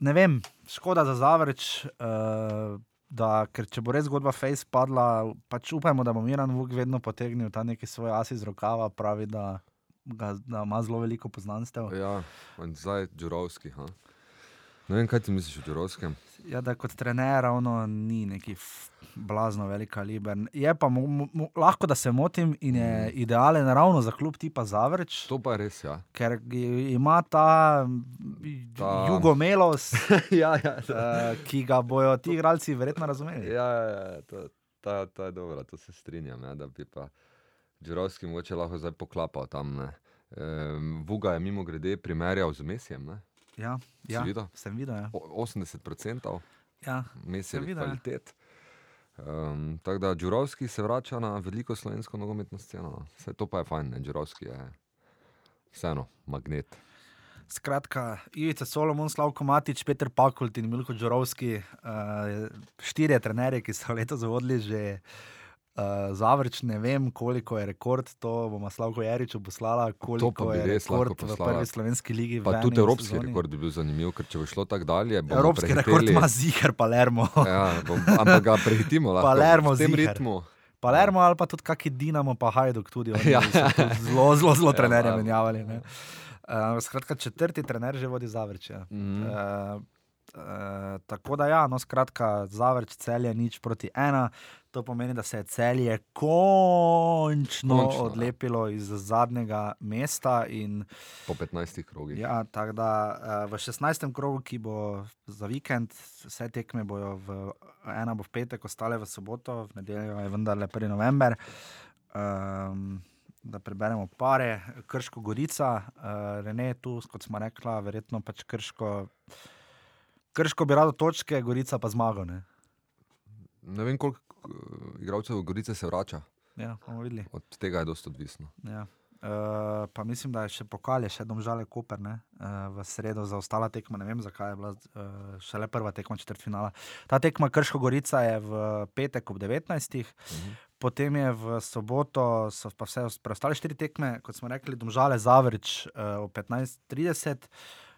A: ne vem, škoda za Zavrč. Uh, Da, ker če bo res zgodba Face padla, pač upajmo, da bo Miran Vuk vedno potegnil ta neki svoj as iz rokava, pravi, da, ga, da ima zelo veliko poznanstev.
B: Ja, in zdaj Džurovski. Ha? Ne vem, kaj ti misliš o Džurovskem.
A: Ja, da kot trener ravno ni neki blazno velik kaliber. Je pa mo, mo, lahko, da se motim in je
B: Mhm.
A: idealen ravno za klub tipa Zavrč.
B: To pa res, ja.
A: ker ima ta,
B: Ta-
A: jugomelos, [LAUGHS]
B: ja, ja,
A: uh, ki ga bojo ti igralci verjetno razumeli.
B: ja, ja, ja to, ta, ta je dobro, to se strinjam. Ja, da bi pa Džurovski mogoče lahko zdaj poklapal tam. Ne. Ehm, Vuga je mimo grede primerjal z Mesijem. Ne.
A: Ja, ja,
B: videl?
A: sem videl. Ja.
B: O- 80%
A: Ja, videl, ja.
B: kvalitet. Um, tako da Džurovski se vrača na veliko slovensko nogometno sceno. no. Saj to pa je fajn, ne Džurovski je vseeno magnet.
A: Skratka, Ivica Solomon, Slavko Matič, Peter Pakult in Milko Džorovski, uh, štirje trenerji, ki so letos vodili že uh, zavrč, ne vem, koliko je rekord, to bomo Slavko Jariču poslala, koliko je rekord v prvi slovenski ligi.
B: Pa tudi evropski
A: sezoni.
B: rekord bi bil zanimiv, ker če bo šlo tako dalje,
A: Evropski rekord
B: prehiteli-
A: ima Ziger, Palermo.
B: Ja, bom, ampak ga prehitimo lahko.
A: Palermo
B: v tem
A: ziher.
B: ritmu.
A: Palermo ali pa tudi kaki Dinamo, pa Hajduk tudi. [LAUGHS]
B: Ja.
A: Zelo, zelo, zelo
B: Ja,
A: trenerje
B: ja.
A: menjavali. ne. Uh, skratka, četrti trener že vodi Zavrč. Ja.
B: Mhm.
A: Uh, uh, tako da, ja, no, skratka, Zavrč celje nič proti ena. To pomeni, da se je celje končno,
B: Končno, ja.
A: odlepilo iz zadnjega mesta. In,
B: Po 15 krogih.
A: ja, tako da uh, v 16. krogu, ki bo za vikend, vse tekme bojo v ena bo v petek, ostale v soboto, v nedeljo je vendarle 1. november. Um, da preberemo pare, Krško Gorica, uh, Rene tu, kot smo rekli, verjetno pač Krško. Krško bi rado točke, Gorica pa zmago. Ne?
B: Ne vem, koliko uh, igralcev Gorice se vrača.
A: Ja.
B: Od tega je dosta odvisno.
A: Ja. Uh, pa mislim, da je še pokal, je še domžale Koper, ne? uh, v sredo za ostala tekma. Ne vem, zakaj je bila uh, šele prva tekma četrtfinala. Ta tekma Krško Gorica je v petek ob 19.
B: Mhm.
A: Potem je v soboto, so pa vse os- preostale štiri tekme, kot smo rekli, domžale Zavrč uh, ob 15:30.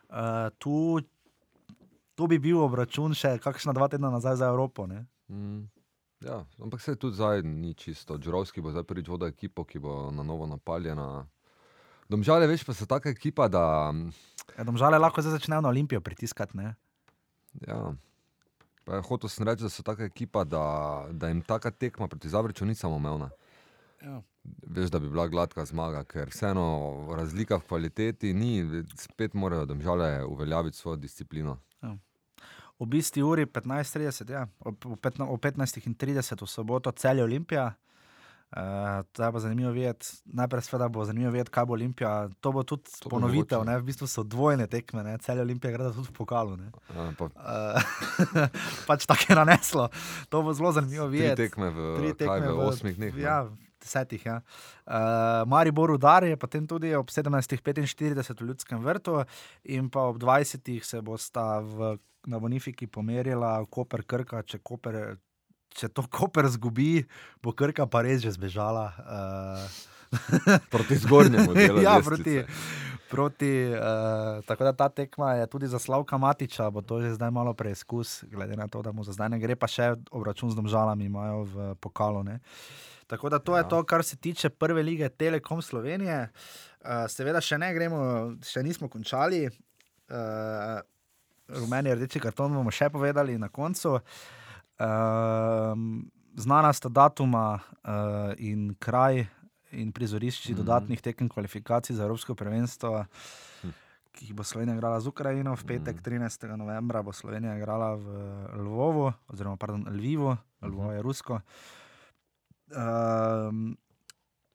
A: Uh, tu, tu bi bil obračun še kakšna dva tedna nazaj za Evropo. Ne?
B: Mm. Ja, ampak se tudi zdaj ni čisto. Džurovski bo zdaj prvič vodil ekipo, ki bo na novo napaljena. Domžale, veš, pa so taka ekipa, da
A: Ja, domžale lahko zdaj začnejo na Olimpijo pritiskati. Ne?
B: Ja. Pa je hotel sem reči, da so taka ekipa, da, da jim taka tekma proti Zavrču ni samoumevna.
A: Ja.
B: Veš, da bi bila gladka zmaga, ker vseeno razlika v kvaliteti ni, spet morajo domžale uveljaviti svojo disciplino.
A: Ob isti uri 15:30, ja, ob, ob, petna, ob 15:30 v soboto celje Olimpija. Uh, to bo zanimivo videti. Najprej seveda bo zanimivo videti, kaj bo Olimpija. To bo tudi
B: To
A: ponovitev, ne? v bistvu so dvojne tekme, ne? celje Olimpija gre tudi v pokalu. ne.
B: Ja, pa
A: Uh, [LAUGHS] pač tako je naneslo. To bo zelo zanimivo
B: tri
A: videti.
B: tekme v,
A: Tri tekme
B: v osmih dneh. ne?
A: Ja, desetih. Ja. Uh, Maribor udar je potem tudi ob 17:45 v Ljudskem vrtu, in pa ob 20. se bosta v, na Bonifiki pomerila Koper Krka. Če, Koper, če to Koper zgubi, bo Krka pa res že zbežala. Uh,
B: Proti zgornjemu delu. [LAUGHS]
A: ja,
B: lestvice.
A: proti. Proti, uh, tako da ta tekma je tudi za Slavka Matiča, bo to že zdaj malo preizkus, glede na to, da mu za zdaj ne gre, pa še obračun z domžalami imajo v pokalu. Ne. Tako da to je
B: Ja.
A: to, kar se tiče prve lige Telekom Slovenije. Uh, seveda še ne gremo, še nismo končali. Uh, rumeni rdeči karton bomo še povedali na koncu. Uh, znana sta datuma uh, in kraj in prizorišči
B: Mhm.
A: dodatnih tekem kvalifikacij za Evropsko prvenstvo,
B: Hm.
A: ki jih bo Slovenija igrala z Ukrajino. V petek, 13. novembra, bo Slovenija igrala v Lvovu, oziroma pardon, Lvivu, Lvovo je rusko. Um,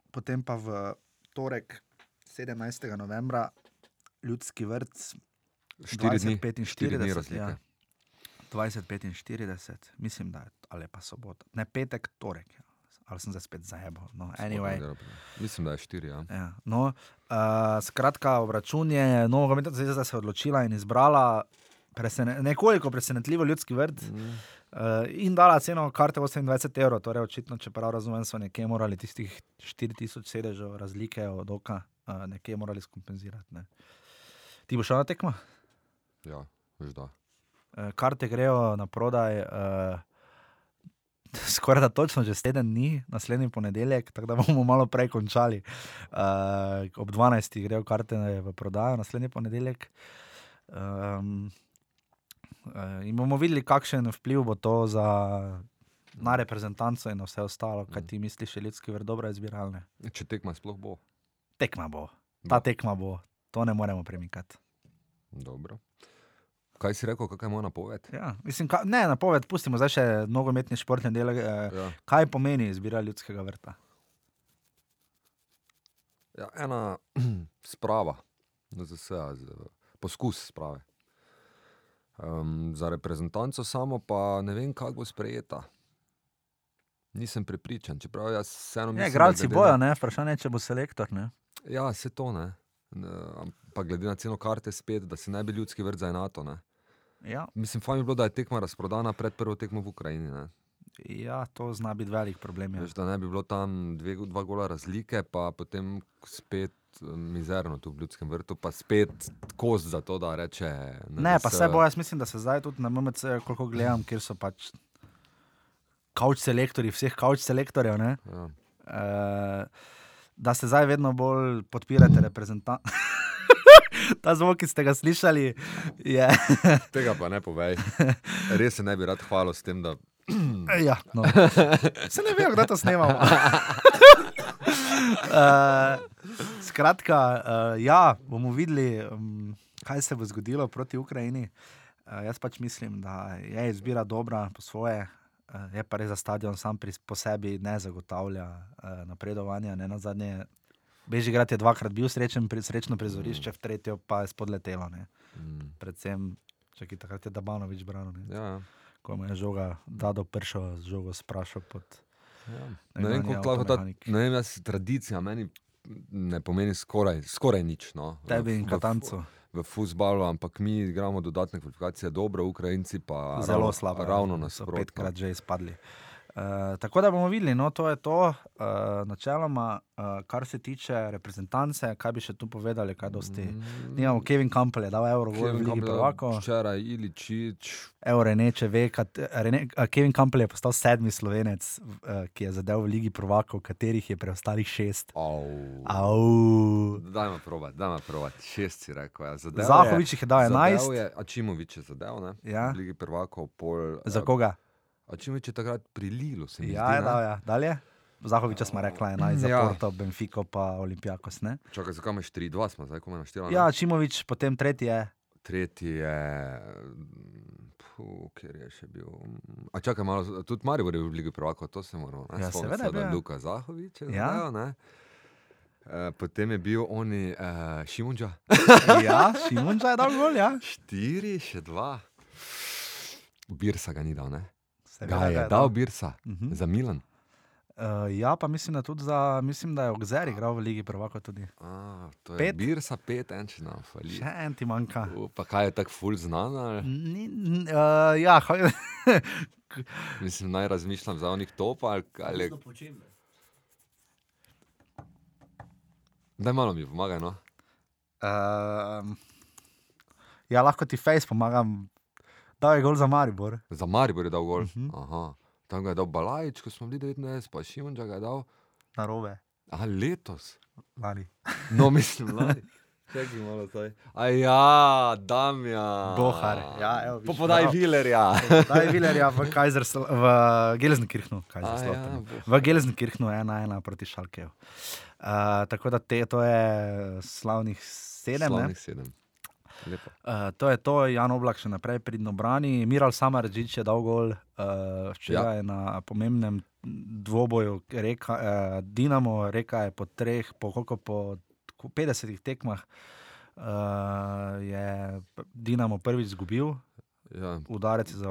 A: potem pa v torek, 17. novembra, ljudski vrt,
B: Štiri dni,
A: 20,
B: štiri dni
A: 45,
B: razlike.
A: ja. 20-45, mislim, da je ali pa sobota. Ne petek, torek. Ja. Ali sem zdaj spet zajebal. No, anyway.
B: Mislim, da je štiri. Ja.
A: Ja, no, uh, skratka, obračun je nogometna zveza se odločila in izbrala presene, nekoliko presenetljivo ljudski vrt
B: Mm.
A: uh, in dala ceno karte 28 evrov. Torej, očitno, če prav razumem, so nekje morali tistih 4000 sedežev razlike od oka, uh, nekje morali skompenzirati. Ne. Ti boš šel na tekmo?
B: Ja, veš da.
A: Eh, karte grejo na prodaj. Uh, [LAUGHS] Skoraj da točno čez teden dni, naslednji ponedeljek, tako da bomo malo prej končali. Uh, ob 12. grejo karte v prodajo, naslednji ponedeljek. Um, uh, in bomo videli, kakšen vpliv bo to za, na reprezentanco in vse ostalo, kaj ti misliš, je ljudski vrt dobro izbiralne.
B: Če tekma sploh bo.
A: Tekma bo, ta tekma bo, to ne moremo premikati.
B: Dobro. Kaj si rekel, kakšna je moja napoved?
A: Ja, mislim, ka, ne, napoved, pustimo zdaj še nogometni športni del. Eh,
B: Ja.
A: Kaj pomeni izbira ljudskega vrta?
B: Ja, ena [CLEARS THROAT] sprava, za vse, poskus sprave. Um, za reprezentanco samo pa ne vem, kako bo sprejeta. Nisem prepričan, čeprav jaz vseeno mislim.
A: Ja,
B: da
A: Igralci
B: glede
A: bojo,
B: na-
A: ne? vprašanje, če bo selektor. Ne?
B: Ja, se to ne. ne pa glede na ceno karte spet, da se ne bi ljudski vrt za enato. Ne.
A: Ja,
B: Mislim, fajn bi bilo, da je tekma razprodana pred prvo tekmo v Ukrajini. Ne.
A: ja, to zna biti velik problem. Ja.
B: Veš, da ne bi bilo tam dve, dva gola razlike, pa potem spet eh, mizerno tu v ljudskem vrtu, pa spet kost za to, da reče.
A: Ne, pa
B: NLS,
A: se bo, jaz mislim, da se zdaj tudi na MMC, koliko gledam, kjer so pač kauč selektorji, vseh kauč selektorjev, ne?
B: Ja.
A: Uh, da se zdaj vedno bolj podpirate reprezentante. [LAUGHS] Ta zvok, ki ste ga slišali, je.
B: Tega pa ne povej. Res se ne bi rad hvalil s tem, da
A: Ja, no. Se ne vem, kdaj to snemamo. uh, [LAUGHS] skratka, uh, ja, bomo videli, um, kaj se bo zgodilo proti Ukrajini. Uh, jaz pač mislim, da je izbira dobra po svoje. Uh, je pa res za stadion sam pri, po sebi ne zagotavlja uh, napredovanja. Ne na zadnje, Bežigrad je dvakrat bil srečen, pri, srečno prizorišče, v tretjo pa je spodletelo. Ne.
B: mm,
A: Predvsem, če ki takrat je Dabanovič branil.
B: ja,
A: Ko mu je žoga, da do pršo, z žogo sprašal pod
B: ja. Ne vem, koliko lahko ta ne vem, jaz, tradicija meni ne pomeni skoraj, skoraj nič. No.
A: tebi in
B: V- v-
A: Katancu.
B: v futbalu, ampak mi igramo dodatne kvalifikacije, dobro, Ukrajinci pa
A: Zelo
B: ravno,
A: slabo.
B: Ravno nasprotno.
A: Petkrat že izpadli. Uh, tako da bomo videli, no, to je to. Uh, načeloma, uh, kar se tiče reprezentance, kaj bi še tu povedali, kaj dosti. Mm. Nimamo Kevin Campbell, je dal Euro, gol v Ligi prvako.
B: Včeraj Iličič,
A: Euro ne, če ve, kat, Rene, Kevin Campbell je postal sedmi slovenec, uh, ki je zadev v Ligi prvako, katerih je preostalih šest.
B: Au.
A: Au.
B: Dajmo provat, dajmo provat. Šest si rekel. Ja.
A: Zahovič jih je dal 11.
B: Zadev je, zadev, ne?
A: Ja.
B: V Ligi prvakov pol.
A: Za
B: eh,
A: koga?
B: Ačimovič je takrat pri Lilu, se mi
A: Ja,
B: zdi.
A: je
B: ne?
A: dal, ja. Dalje? Zahoviča smo rekla 11, za
B: Ja.
A: Porto, Benfico pa Olimpijakos. Ne?
B: Čakaj, zakaj imaš 3-2, smo zdaj komaj naštevali.
A: Ja, Čimovič, potem tretji je.
B: Tretji je. Puh, kjer je še bil. A čakaj malo, tudi Maribor je bil v Ligi prvakov, to se moramo.
A: Ja, seveda je bil,
B: da
A: ja.
B: Luka Zahovič je
A: Ja.
B: zadev, ne. Eh, Potem je bil oni uh, Šimunča. [LAUGHS]
A: Ja, Šimunča je dal gol, ja.
B: Štiri, še dva. Birsa ga ni dal, ne?
A: Seveda
B: Ga je dal Birsa
A: Mhm.
B: za Milan.
A: Uh, ja, pa mislim, da za, mislim, da je Ogzer igral v Ligi prvako tudi.
B: A, to je
A: Pet?
B: Birsa pet, en če nam fali.
A: Še en ti manjka.
B: U, Pa kaj je tako ful znan? ali?
A: Ni, n- uh, ja, [LAUGHS]
B: Mislim, naj razmišljam za onih top ali,
C: ne?
B: Daj malo mi pomagaj, no.
A: Uh, ja, lahko ti face pomagam. Da je gol za Maribor.
B: Za Maribor je dal gol.
A: Uh -huh.
B: Aha. Tam ga je dal Balajič, ko smo bili 19, pa Šimunča ga je dal.
A: Na robe,
B: Aha, letos.
A: lani.
B: No, mislim, lani. [LAUGHS] Čakaj malo zdaj. A ja, Damja.
A: Bohar, ja, evo,
B: Popodaj
A: bravo.
B: Vilerja.
A: Da je Vilerja v, [LAUGHS] Kaisersl v Gelsenkirchnu.
B: A ja,
A: v Gelsenkirchnu je ena ena proti Šalkeju. Uh, tako da te, to je slavnih sedem. ne?
B: Slavnih sedem. Lepo.
A: Uh, to je to, Jan Oblak še naprej pridno brani. Miral Samarđič je dal gol uh, včeraj ja. na pomembnem dvoboju reka, uh, Dinamo, reka je po treh, po koliko po 50 tekmah. Uh, je Dinamo prvič izgubil,
B: Ja,
A: udarec za,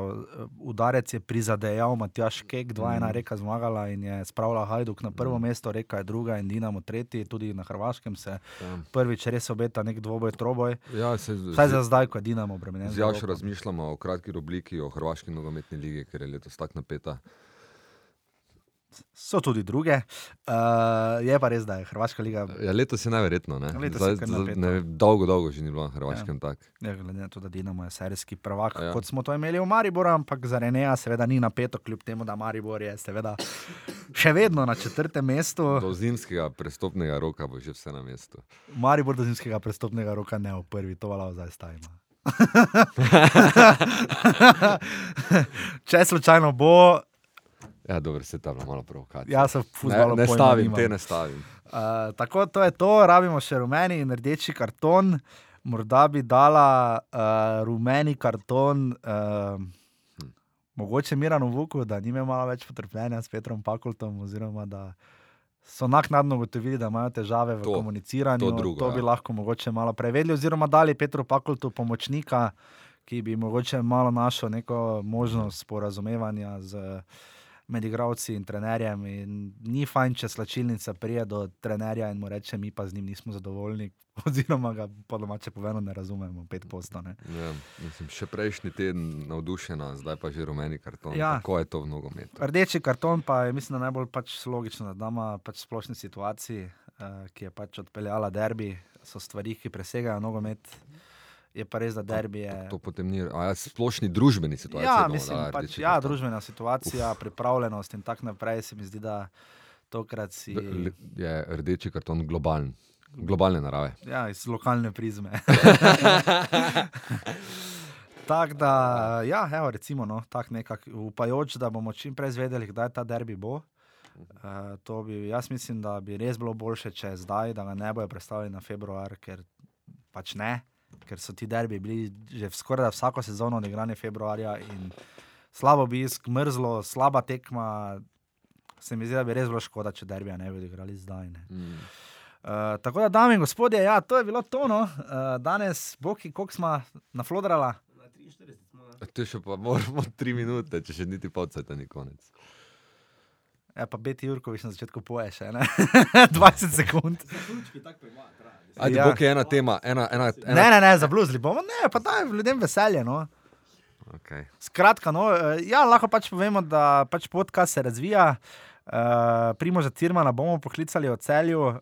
A: udarec je prizadejal Matjaš Kek, 2-1
B: Mhm.
A: reka zmagala in je spravila Hajduk na prvo mesto, reka je druga in Dinamo tretji, tudi na Hrvaškem se
B: ja.
A: prvič res obeta nek dvoboj, troboj.
B: ja se
A: Vsaj za zdaj, ko je Dinamo obremenjen.
B: Z
A: z
B: Jašo
A: Evropo.
B: razmišljamo o kratki obliki, o Hrvaški nogometni ligi, ker je letos tako napeta.
A: So tudi druge. Uh, je pa res, da je Hrvaška liga,
B: Ja, letos je najverjetno. Ne?
A: Letos
B: Zdaj,
A: je napeto.
B: ne, dolgo, dolgo že ni bilo na Hrvaškem ja. tako.
A: ja, glede na to, da Dinamo je serijski prvak,
B: Ja.
A: kot smo to imeli v Mariboru, ampak za Reneja seveda ni napeto, kljub temu, da Maribor je seveda še vedno na četrtem mestu.
B: Do zimskega prestopnega roka bo že vse na mestu.
A: Maribor do zimskega prestopnega roka ne v prvi, to valava zdaj stavimo. [LAUGHS] [LAUGHS] Če slučajno bo,
B: Ja, dobro, se tam malo provokacija.
A: jaz se v
B: ne, ne stavim,
A: nimam.
B: te ne stavim.
A: Uh, tako to je to, rabimo še rumeni in rdeči karton. Morda bi dala uh, rumeni karton, uh,
B: Hm.
A: mogoče Miranu Vuku, da ni imel malo več potrpljenja s Petrom Pakultom, oziroma da so naknadno ugotovili, da imajo težave v
B: To-
A: komuniciranju.
B: to drugo,
A: to bi
B: ja.
A: lahko mogoče malo prevedli, oziroma dali Petru Pakultu pomočnika, ki bi mogoče malo našel neko možnost sporazumevanja z med igravci in trenerjem. In ni fajn, če slačilnica prije do trenerja in mu reče, mi pa z njim nismo zadovoljni, [LAUGHS] oziroma ga po domače povedano ne razumemo, pet postane.
B: Ja, mislim, še prejšnji teden navdušena, zdaj pa že rumeni karton.
A: Ja.
B: Kako je to v nogometu?
A: Rdeči karton pa je, mislim, najbolj pač logično, da dama pač splošni situaciji, uh, ki je pač odpeljala derbi, so stvari, ki presegajo nogomet. Je pa res, da derbi je.
B: To potem ni, ja, splošni družbeni situaciji.
A: Ja,
B: bomo
A: mislim,
B: dali
A: pač, ja, družbena situacija, Uf. pripravljenost in tako naprej. Se mi zdi, da tokrat si.
B: Je rdeči karton globalen, globalne narave.
A: Ja, iz lokalne prizme. [LAUGHS] [LAUGHS] Tako da, ja, evo, recimo, no, tako nekako upajoč, da bomo čim prej izvedeli, kdaj ta derbi bo. Uh, to bi, jaz mislim, da bi res bilo boljše, če zdaj, da ga ne bojo predstavili na februar, ker pač ne, ker so ti derbi bili že skoraj vsako sezono odigrani februarja in slabo obisk, mrzlo, slaba tekma. Se mi zdi, da bi res bilo škoda, če derbija ne bi odigrali zdaj. Ne.
B: Mm.
A: Uh, tako da, dame in gospodje, ja, to je bilo tono. Uh, danes, Boki, koliko smo naflodrala?
C: Na 43 smo na
B: Te še pa moramo tri minute, če še niti polcajta ni konec.
A: Ja, pa Beti Jurkovič na začetku poje še, ne? [LAUGHS] 20 sekund.
B: Ajde,
A: Ja.
B: ja. je ena tema, ena, ena, ena
A: Ne, ne, ne, zabluzli bomo, ne, pa daj ljudem veselje. No.
B: Okay.
A: Skratka, no, eh, ja, lahko pač povemo, da pač podcast se razvija. Uh, Primoža Cirmana bomo poklicali v celju, uh,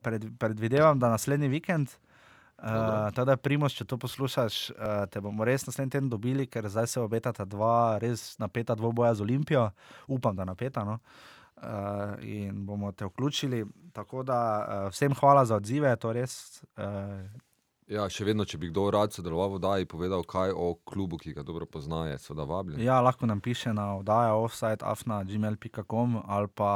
A: pred, predvidevam, da naslednji vikend. Uh, teda, Primož, če to poslušaš, uh, te bomo res naslednji teden dobili, ker zdaj se obetata dva res napeta dvoboja z Olimpijo, upam, da napeta. No? Uh, in bomo te vključili. Tako da uh, vsem hvala za odzive, to res. Uh,
B: Ja, še vedno, če bi kdo rad sodeloval v oddaji, povedal kaj o klubu, ki ga dobro pozna, je seveda vabljen.
A: Ja, lahko nam piše na oddaja offside.afna.gmail.com ali pa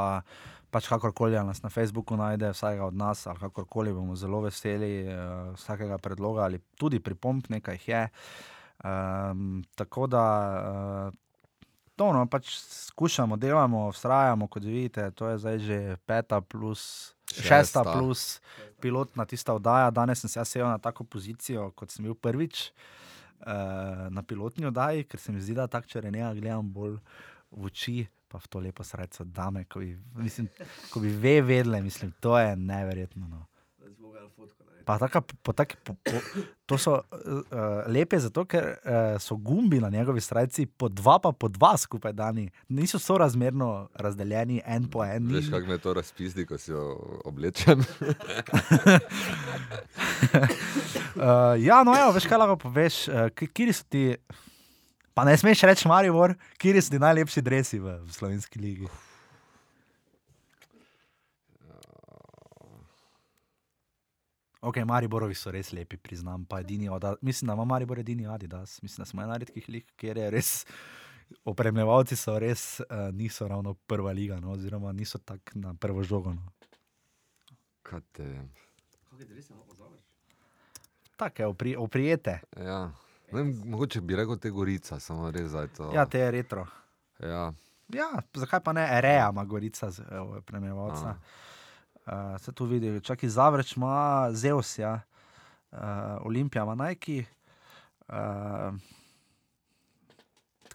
A: pač kakorkoli nas na Facebooku najde, vsakega od nas ali kakorkoli bomo zelo veseli uh, vsakega predloga ali tudi pripomp, nekaj jih je. Um, tako da uh, to no, pač skušamo, delamo, vztrajamo, kot vidite, to je zdaj že peta plus. Šesta,
B: Šesta.
A: plus pilotna tista oddaja. Danes sem se jaz sedel na tako pozicijo, kot sem bil prvič uh, na pilotni oddaji, ker se mi zdi, da tako če ne gledam bolj v oči, pa v to lepo srce dame, ko bi, mislim, ko bi ve vedle, mislim, to je neverjetno. No. Pa taka, po, taki, po, po, to so uh, lepe zato, ker uh, so gumbi na njegovi strajci po dva, pa po dva skupaj dani. Niso sorazmerno razdeljeni, en po en.
B: Veš, kako me to razpisni, ko si jo oblečem.
A: Uh, [LAUGHS] ja, no, evo, veš, kaj lahko poveš, uh, kje so ti. Pa ne smeš reči, Maribor, kje so ti najlepši dresi v, v slovenski ligi. Ok, Mariborovi so res lepi, priznam. Edini, mislim, da ima Maribor edini Adidas. Mislim, da smo ena redkih lig, kjer je res. Opremljevalci so res, uh, niso ravno prva liga, no, oziroma niso tako na prvo žogo. No.
B: Kaj te vem.
C: Kako je res, lahko pozoveš?
A: Tako je, opri, oprijete.
B: Ja. Ne vem, mogoče bi rekel te gorica, samo res za to.
A: Ja, te je retro.
B: Ja.
A: Ja, zakaj pa ne, Reja ima gorica, premjevalca. Uh, se tu vidi, čak iz Zavreč ima Zeus, ja. uh, Olimpija ima Nike. Uh,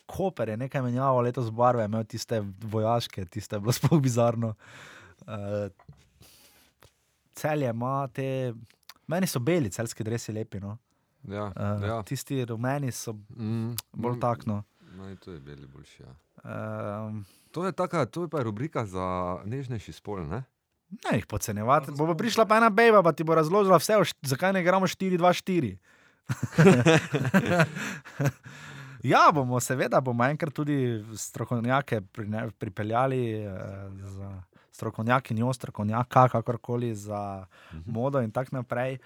A: Koper je nekaj menjal, letos barve, imel tiste vojaške, tiste je bilo sploh bizarno. Uh, celje ima te, meni so beli, celski dresi lepi. No.
B: Ja,
A: Uh,
B: ja.
A: Tisti rumeni so
B: Mm,
A: bolj
B: mm,
A: takno.
B: No, in to je beli boljši. Ja.
A: Um,
B: To je, taka, to je pa rubrika za nežnejši spol. Ne?
A: Ne, jih podcenjevati. Bo pa prišla pa ena beba, pa ti bo razložila vse, zakaj ne igramo 4-2-4. [LAUGHS] ja, bomo, seveda, bomo enkrat tudi strokovnjake pripeljali, eh, za strokovnjakinjo, strokovnjaka, kakorkoli za modo in tako naprej. Eh,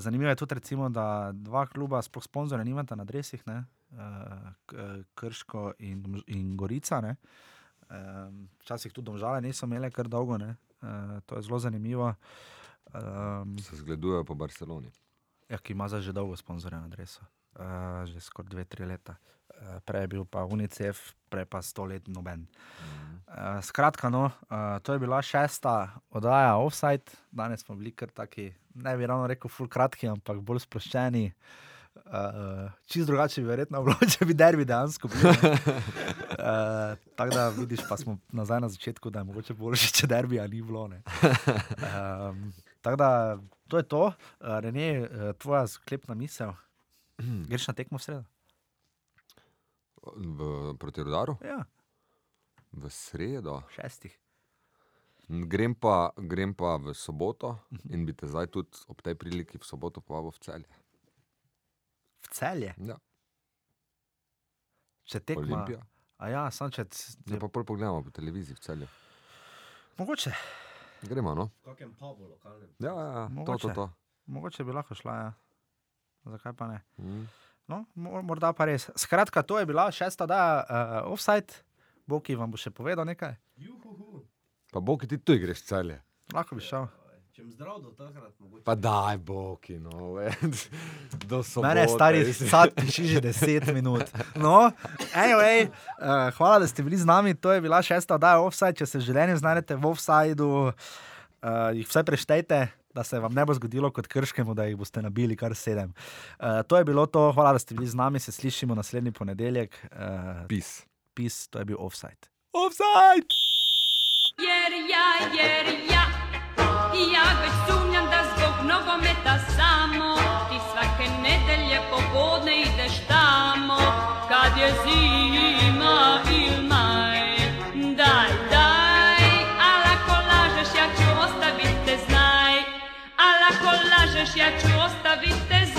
A: zanimivo je tudi, recimo, da dva kluba, sploh sponzorja, nimata na dresih, ne? K- Krško in, in Gorica. Ne? Um, včasih tudi domžale niso imele kar dolgo, ne? uh, to je zelo zanimivo. Um,
B: Se zgledujejo po Barceloni.
A: ja, ki ima zdaj že dolgo sponzorja na adresu, uh, že skoraj dve, tri leta. Uh, prej je bil pa UNICEF, prej pa sto let noben. Uh, skratka, no, uh, to je bila šesta oddaja Offside, danes smo bili kar taki, ne bi ravno rekel, full kratki, ampak bolj sproščeni. Uh, čist drugače bi verjetno bilo, [LAUGHS] če bi derbi dejansko bil. Uh, [LAUGHS] tako da vidiš, pa smo nazaj na začetku, da je mogoče boljše, če derbija ni bilo. Um, tako da to je to, uh, Rene, tvoja sklepna misel. Greš na tekmo v sredo?
B: V, proti rodaru,
A: Ja,
B: v sredo.
A: šestih.
B: Grem pa, grem pa v soboto in bi te zdaj tudi ob tej priliki v soboto povabil v celje.
A: V celje,
B: Ja,
A: če tekmo.
B: Olimpija.
A: A ja, sam če.
B: Zdaj pa pol pogledamo po televiziji v celju.
A: Mogoče,
B: Gremo, no?
C: V kakem pubu lokalnem?
B: Ja, ja, ja. to,
A: Mogoče.
B: to, to.
A: mogoče bi lahko šla. Ja. Zakaj pa ne?
B: Mm.
A: No, mo- morda pa res. Skratka, to je bila šesta oddaja uh, offside. Boki vam bo še povedal nekaj.
C: Juhuhu.
B: Pa Bog, ti tu greš celje.
A: Lahko bi šel.
C: Če sem zdrav do takrat, mogoče.
B: Pa daj, Boki, no, do sobote.
A: Mene je stari sad piši že 10 minut. No, anyway, uh, hvala, da ste bili z nami. To je bila šesta oddaja offside. Če se življenju znajdete v offsideu, uh, jih vse preštejte. Da se vam ne bo zgodilo kot krškemu, da jih boste nabili kar sedem. Uh, to je bilo to, hvala, da ste bili z nami, se slišimo naslednji ponedeljek. Uh,
B: Pis.
A: Pis, to je bil offside. Offside!
D: Jer ja, jer ja, ja već sumnjam da zbog nogometa samo ti svake nedelje popodne ideš tamo kad je zima il și aceasta viteză.